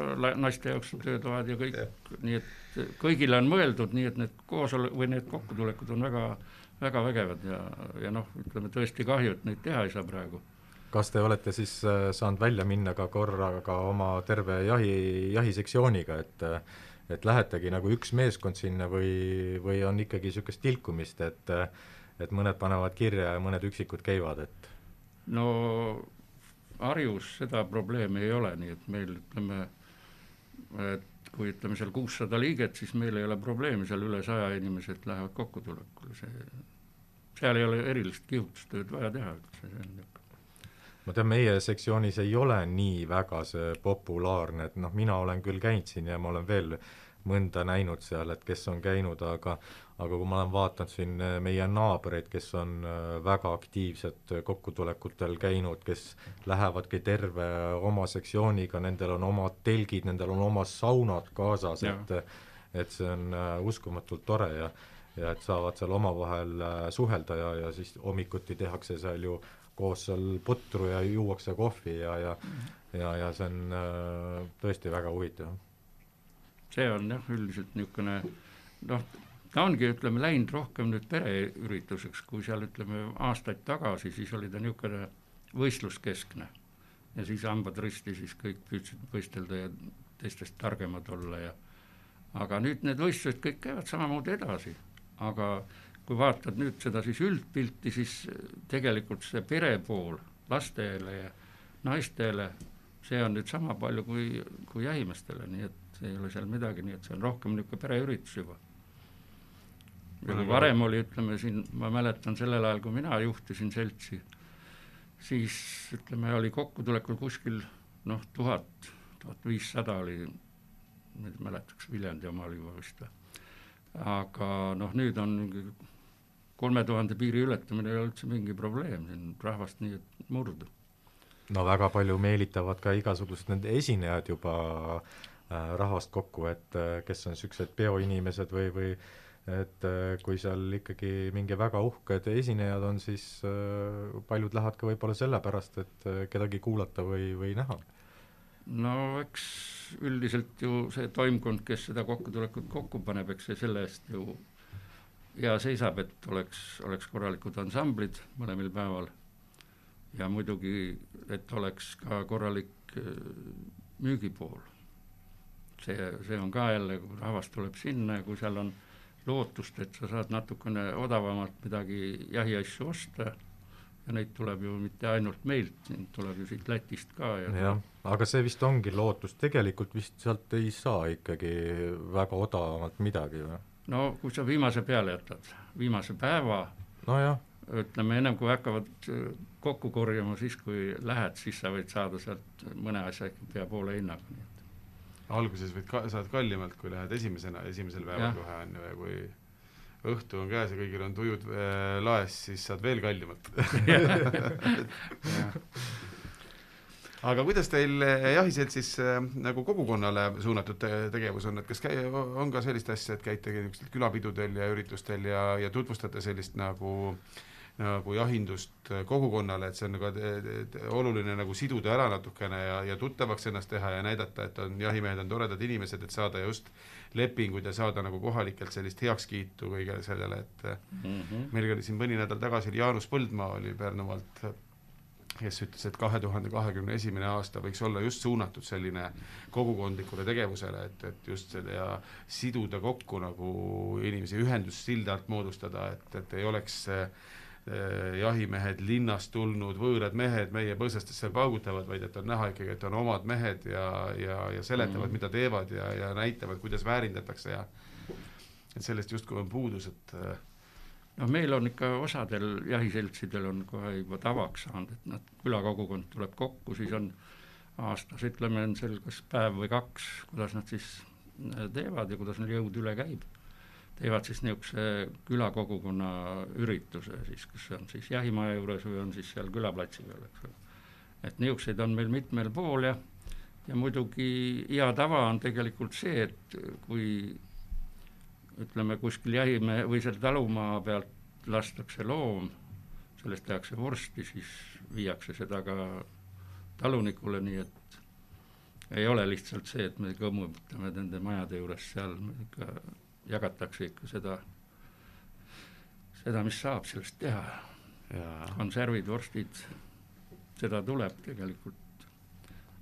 naiste jaoks on töötoad ja kõik, nii et kõigile on mõeldud, nii et need koosole- või need kokkutulekud on väga, väga vägevad ja, ja noh, ütleme tõesti kahju, et neid teha ei saa praegu kas te olete siis äh, saanud välja minna ka korraga oma terve jahi, jahisektsiooniga, et et lähetegi nagu üks meeskond sinna või, või on ikkagi niisugust tilkumist, et et mõned panevad kirja ja mõned üksikud käivad, et? No Harjus seda probleemi ei ole, nii et meil ütleme, et kui ütleme seal kuussada liiget, siis meil ei ole probleemi, seal üle saja inimesed lähevad kokkutulekule, see, seal ei ole erilist kihutustööd vaja teha üldse, see on niisugune ma tean, meie sektsioonis ei ole nii väga see populaarne, et noh, mina olen küll käinud siin ja ma olen veel mõnda näinud seal, et kes on käinud, aga aga kui ma olen vaadanud siin äh, meie naabreid, kes on äh, väga aktiivselt kokkutulekutel käinud, kes lähevadki terve oma sektsiooniga, nendel on omad telgid, nendel on oma saunad kaasas, et et see on äh, uskumatult tore ja ja et saavad seal omavahel suhelda ja, ja siis hommikuti tehakse seal ju koos seal putru ja juuakse kohvi ja, ja ja, ja see on äh, tõesti väga huvitav. see on jah, üldiselt niisugune noh, ta ongi, ütleme, läinud rohkem nüüd pereürituseks, kui seal ütleme aastaid tagasi, siis oli ta niisugune võistluskeskne. ja siis hambad risti, siis kõik püüdsid võistelda ja teistest targemad olla ja aga nüüd need võistlused kõik käivad samamoodi edasi, aga kui vaatad nüüd seda siis üldpilti, siis tegelikult see pere pool lastele ja naistele, see on nüüd sama palju kui, kui jahimeestele, nii et ei ole seal midagi, nii et see on rohkem niisugune pereüritus juba. varem oli, ütleme siin, ma mäletan sellel ajal, kui mina juhtisin seltsi, siis ütleme, oli kokkutulekul kuskil noh, tuhat, tuhat viissada oli, ma ei mäleta, kas Viljandi oma oli juba vist või aga noh, nüüd on kolme tuhande piiri ületamine ei ole üldse mingi probleem, siin rahvast nii et murdu. no väga palju meelitavad ka igasugused need esinejad juba äh, rahvast kokku, et äh, kes on niisugused peoinimesed või, või et äh, kui seal ikkagi mingi väga uhked esinejad on, siis paljud lähevad ka võib-olla sellepärast, et kedagi kuulata või, või näha. no eks üldiselt ju see toimkond, kes seda kokkutulekut kokku paneb, eks see selle eest ju ja seisab, et oleks, oleks korralikud ansamblid mõlemal päeval ja muidugi, et oleks ka korralik äh, müügipool. see, see on ka jälle, kui rahvas tuleb sinna ja kui seal on lootust, et sa saad natukene odavamalt midagi jahiasju osta ja neid tuleb ju mitte ainult meilt, neid tuleb ju siit Lätist ka ja jah, aga see vist ongi lootus, tegelikult vist sealt ei saa ikkagi väga odavamalt midagi või? No kui sa viimase peale jätad, viimase päeva nojah, ütleme ennem kui hakkavad äh, kokku korjama, siis kui lähed, siis sa võid saada sealt mõne asja ikka pea poole hinnaga, nii et. alguses võid ka, saad kallimalt, kui lähed esimesena, esimesel päeval kohe on ju ja kui õhtu on käes ja kõigil on tujud äh, laes, siis saad veel kallimalt aga kuidas teil eh, jahiseltsis äh, nagu kogukonnale suunatud te tegevus on, et kas käi-, on ka sellist asja, et käite niisugustel külapidudel ja üritustel ja, ja tutvustate sellist nagu nagu jahindust kogukonnale, et see on nagu oluline nagu siduda ära natukene ja, ja tuttavaks ennast teha ja näidata, et on, jahimehed on toredad inimesed, et saada just lepinguid ja saada nagu kohalikelt sellist heakskiitu kõigele sellele, et mm -hmm. meil oli siin mõni nädal tagasi oli Jaanus Põldmaa oli Pärnumaalt kes ütles, et kahe tuhande kahekümne esimene aasta võiks olla just suunatud selline kogukondlikule tegevusele, et, et just selle ja siduda kokku nagu inimesi, ühendussildalt moodustada, et, et ei oleks äh, jahimehed linnast tulnud võõrad mehed meie põõsastes seal paugutavad, vaid et on näha ikkagi, et on omad mehed ja, ja, ja seletavad mm., mida teevad ja, ja näitavad, kuidas väärindatakse ja et sellest justkui on puudus, et noh, meil on ikka osadel jahiseltsidel on kohe juba tavaks saanud, et nad, külakogukond tuleb kokku, siis on aastas, ütleme, on seal kas päev või kaks, kuidas nad siis äh, teevad ja kuidas neil jõud üle käib. teevad siis niisuguse külakogukonna ürituse siis, kas see on siis jahimaja juures või on siis seal külaplatsi peal, eks ole. et niisuguseid on meil mitmel pool ja ja muidugi hea tava on tegelikult see, et kui ütleme, kuskil jahimehe või seal talumaa pealt lastakse loom, sellest tehakse vorsti, siis viiakse seda ka talunikule, nii et ei ole lihtsalt see, et me kõmmutame nende majade juures seal, ikka jagatakse ikka seda, seda, mis saab sellest teha. konservid, vorstid, seda tuleb tegelikult.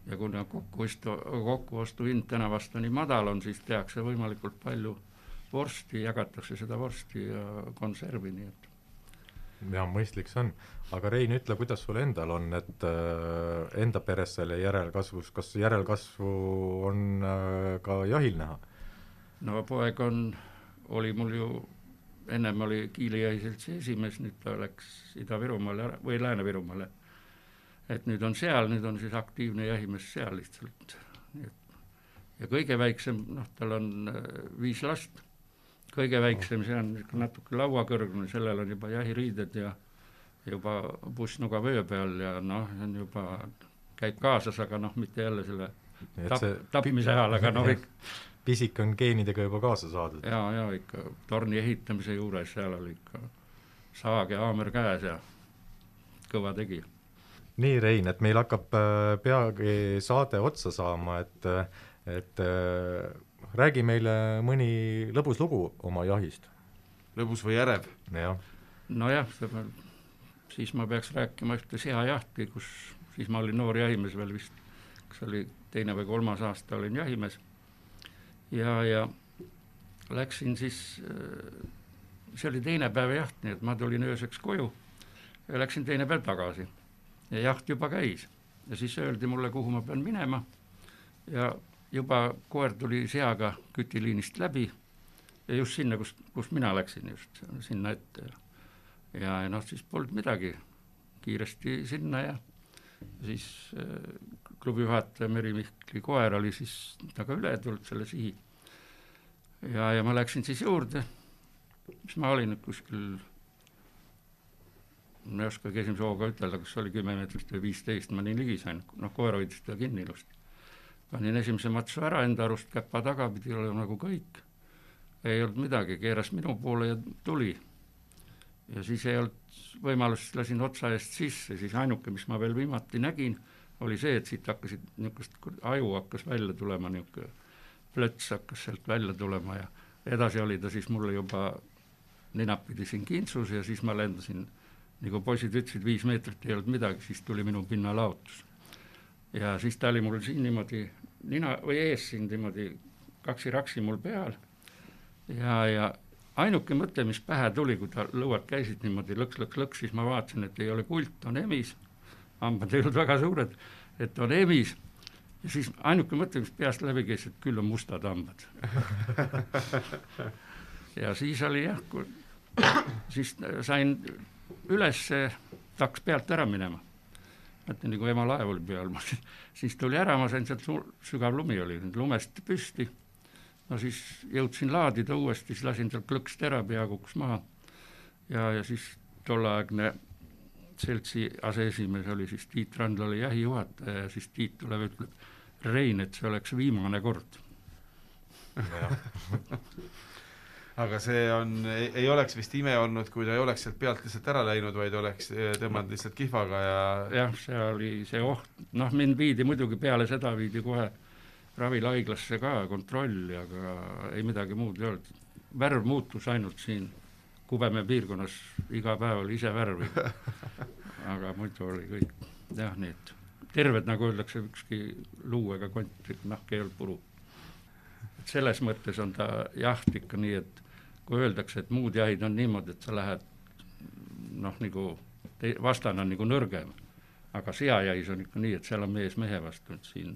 ja kuna kokkuostu, kokkuostuhind täna vast nii madal on, siis tehakse võimalikult palju vorsti, jagatakse seda vorsti ja konservi, nii et ja mõistlik see on, aga Rein, ütle, kuidas sul endal on, et äh, enda peres selle järelkasvus, kas järelkasvu on äh, ka jahil näha? no poeg on, oli mul ju, ennem oli Kiili jahiseltsi esimees, nüüd ta läks Ida-Virumaale või Lääne-Virumaale. et nüüd on seal, nüüd on siis aktiivne jahimees seal lihtsalt, et ja kõige väiksem, noh, tal on äh, viis last kõige väiksem, see on natuke lauakõrgune, sellel on juba jahiriided ja juba pussnuga vöö peal ja noh, on juba, käib kaasas, aga noh, mitte jälle selle tap-, see... tapimise ajal, aga noh ikka pisik on geenidega juba kaasa saadud. jaa, jaa, ikka torni ehitamise juures, seal oli ikka saag ja haamer käes ja kõva tegija. nii, Rein, et meil hakkab äh, peagi saade otsa saama, et, et äh, räägi meile mõni lõbus lugu oma jahist. lõbus või ärev? jah. nojah, siis ma peaks rääkima ühte seajahti, kus siis ma olin noor jahimees veel vist, kas oli teine või kolmas aasta olin jahimees ja, ja läksin siis, see oli teine päev jaht, nii et ma tulin ööseks koju ja läksin teine päev tagasi ja jaht juba käis ja siis öeldi mulle, kuhu ma pean minema ja juba koer tuli seaga kütiliinist läbi ja just sinna, kus, kus mina läksin just, sinna ette. Ja ja, ja noh, siis polnud midagi, kiiresti sinna ja siis äh, klubi juhataja Meri Mihkli koer oli siis temaga üle tulnud selle sihi. ja, ja ma läksin siis juurde, mis ma olin kuskil, ma ei oskagi esimese hooga ütelda, kas oli kümme meetrit või viisteist, ma nii ligi sain, noh, koer hoidis teda kinni ilusti panin esimese matsu ära enda arust käpa taga, pidi olema nagu kõik. ei olnud midagi, keeras minu poole ja tuli. ja siis ei olnud võimalust, lasin otsa eest sisse, siis ainuke, mis ma veel viimati nägin, oli see, et siit hakkasid niisugust, aju hakkas välja tulema, niisugune plöts hakkas sealt välja tulema ja edasi oli ta siis mulle juba ninapidi siin kintsus ja siis ma lendasin, nagu poisid ütlesid, viis meetrit ei olnud midagi, siis tuli minu pinnalaotus. ja siis ta oli mul siin niimoodi nina või ees siin niimoodi kaksi-raksi mul peal. Ja, ja ainuke mõte, mis pähe tuli, kui ta lõuad käisid niimoodi lõks-lõks-lõks, siis ma vaatasin, et ei ole kult, on emis, hambad ei olnud väga suured, et on emis. Ja siis ainuke mõte, mis peast läbi käis, et küll on mustad hambad. Ja siis oli jah, siis sain üles, ta hakkas pealt ära minema et nagu ema laev oli peal, ma siis tuli ära, ma sain sealt su-, sügav lumi oli, lumest püsti, no siis jõudsin laadida uuesti, siis lasin sealt klõkst ära, pea kukkus maha. ja, ja siis tolleaegne seltsi aseesimees oli siis Tiit Randla oli jahijuhataja ja siis Tiit tuleb ütleb, Rein, et see oleks viimane kord aga see on, ei oleks vist ime olnud, kui ta ei oleks sealt pealt lihtsalt ära läinud, vaid oleks eh, tõmmanud lihtsalt kihvaga ja jah, see oli see oht, noh, mind viidi muidugi peale seda, viidi kohe ravilahaiglasse ka kontrolli, aga ei midagi muud ei olnud. värv muutus ainult siin Kubemäe piirkonnas, iga päev oli ise värv aga muidu oli kõik jah, nii et terved, nagu öeldakse, ükski luu ega kont, nahk ei olnud puru. et selles mõttes on ta jaht ikka nii, et kui öeldakse, et muud jahid on niimoodi, et sa lähed noh, nagu vastane on nagu nõrgem, aga seajahis on ikka nii, et seal on mees mehe vastu, et siin,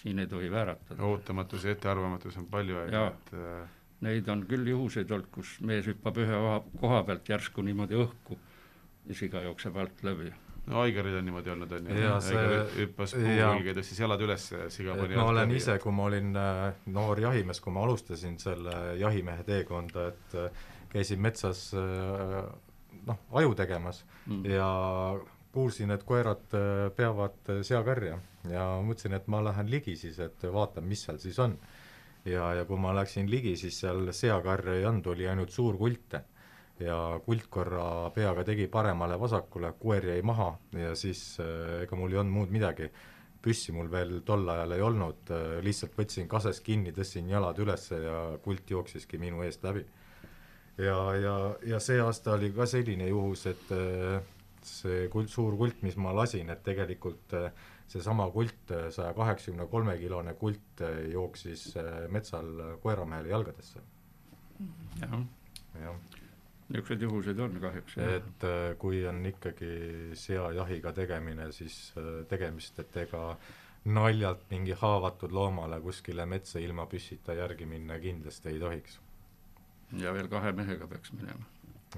siin ei tohi vääratada. ootamatusi ja ettearvamatusi on palju, et äh, neid on küll juhuseid olnud, kus mees hüppab ühe koha pealt järsku niimoodi õhku ja siga jookseb alt läbi. No Aigaril on niimoodi olnud, on ju, Aigar hüppas puu külge, tõstis jalad üles ja siga pani ma olen ise, kui ma olin äh, noor jahimees, kui ma alustasin selle jahimehe teekonda, et äh, käisin metsas äh, noh, aju tegemas Mm. ja kuulsin, et koerad peavad seakarja ja mõtlesin, et ma lähen ligi siis, et vaatan, mis seal siis on. ja, ja kui ma läksin ligi, siis seal seakarja ei olnud, oli ainult suur kulte. Ja kult korra peaga tegi paremale-vasakule, koer jäi maha ja siis äh, ega mul ei olnud muud midagi. püssi mul veel tol ajal ei olnud, lihtsalt võtsin kasest kinni, tõstsin jalad üles ja kult jooksiski minu eest läbi ja, ja, ja see aasta oli ka selline juhus, et äh, see kult, suur kult, mis ma lasin, et tegelikult seesama kult, saja kaheksakümne kolme kilone kult jooksis metsal koeramehele jalgadesse. jah, jah, niisuguseid juhuseid on kahjuks, et äh, kui on ikkagi seajahiga tegemine, siis äh, tegemist, et ega naljalt mingi haavatud loomale kuskile metsa ilma püssita järgi minna kindlasti ei tohiks. ja veel kahe mehega peaks minema.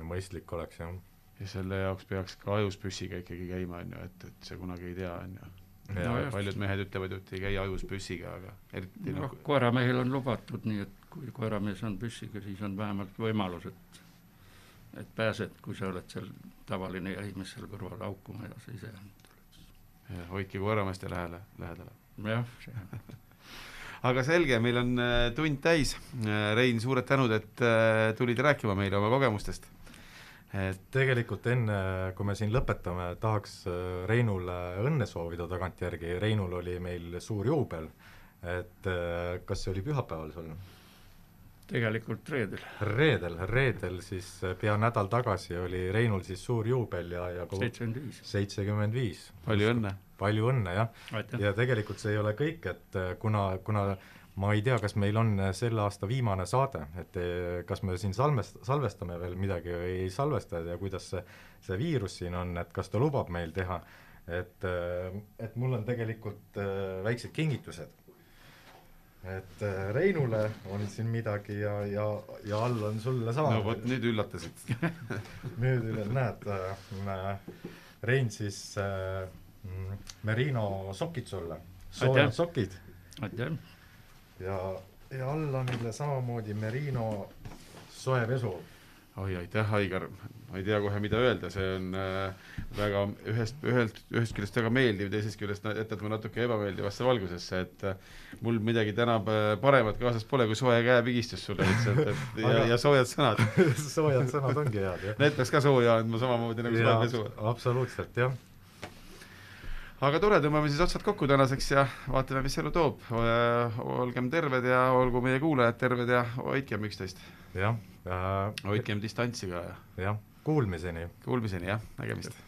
mõistlik oleks jah ja selle jaoks peaks ka ajus püssiga ikkagi käima, on ju, et, et see kunagi ei tea, on ju. Ja No paljud mehed ütlevad, et ei käi ajus püssiga, aga eriti noh noh, koeramehel on lubatud, nii et kui koeramees on püssiga, siis on vähemalt võimalus, et et pääsed, kui sa oled seal tavaline jahimees seal kõrval haukuma ja sa ise hoidke koerameeste lähele, lähedale. jah, see aga selge, meil on äh, tund täis. Rein, suured tänud, et äh, tulid rääkima meile oma kogemustest. et tegelikult enne, kui me siin lõpetame, tahaks äh, Reinule õnne soovida tagantjärgi, Reinul oli meil suur juubel, et äh, kas see oli pühapäeval sul? Tegelikult reedel. reedel, reedel siis äh, pea nädal tagasi oli Reinul siis suur juubel ja, ja seitsekümmend viis. seitsekümmend viis. palju õnne! palju õnne, jah! ja tegelikult see ei ole kõik, et äh, kuna, kuna ma ei tea, kas meil on äh, selle aasta viimane saade, et kas me siin salmest-, salvestame veel midagi või ei salvesta ja kuidas see, see viirus siin on, et kas ta lubab meil teha, et, et mul on tegelikult väiksed kingitused. Et Reinule on siin midagi ja, ja, ja all on sulle sama. no vot, nüüd üllatasid nüüd üle, näed äh,, Rein siis äh, Merino sokid sulle, soojad sokid aitäh! ja, ja all on jälle samamoodi Merino soe pesu. oi, aitäh, Aigar, ma ei tea kohe, mida öelda, see on äh, väga ühest, ühelt, ühest küljest väga meeldiv, teisest küljest jätad mu natuke ebameeldivasse valgusesse, et äh, mul midagi täna äh, paremat kaasas pole kui soe käepigistus sulle lihtsalt, et ja ja soojad sõnad. soojad sõnad ongi head, jah. Need peaks ka sooja andma samamoodi nagu soe pesu. absoluutselt, jah. aga tore, tõmbame siis otsad kokku tänaseks ja vaatame, mis elu toob. olgem terved ja olgu meie kuulajad terved ja hoidkem üksteist. jah äh,, hoidkem distantsi ka ja jah, kuulmiseni. kuulmiseni jah, nägemist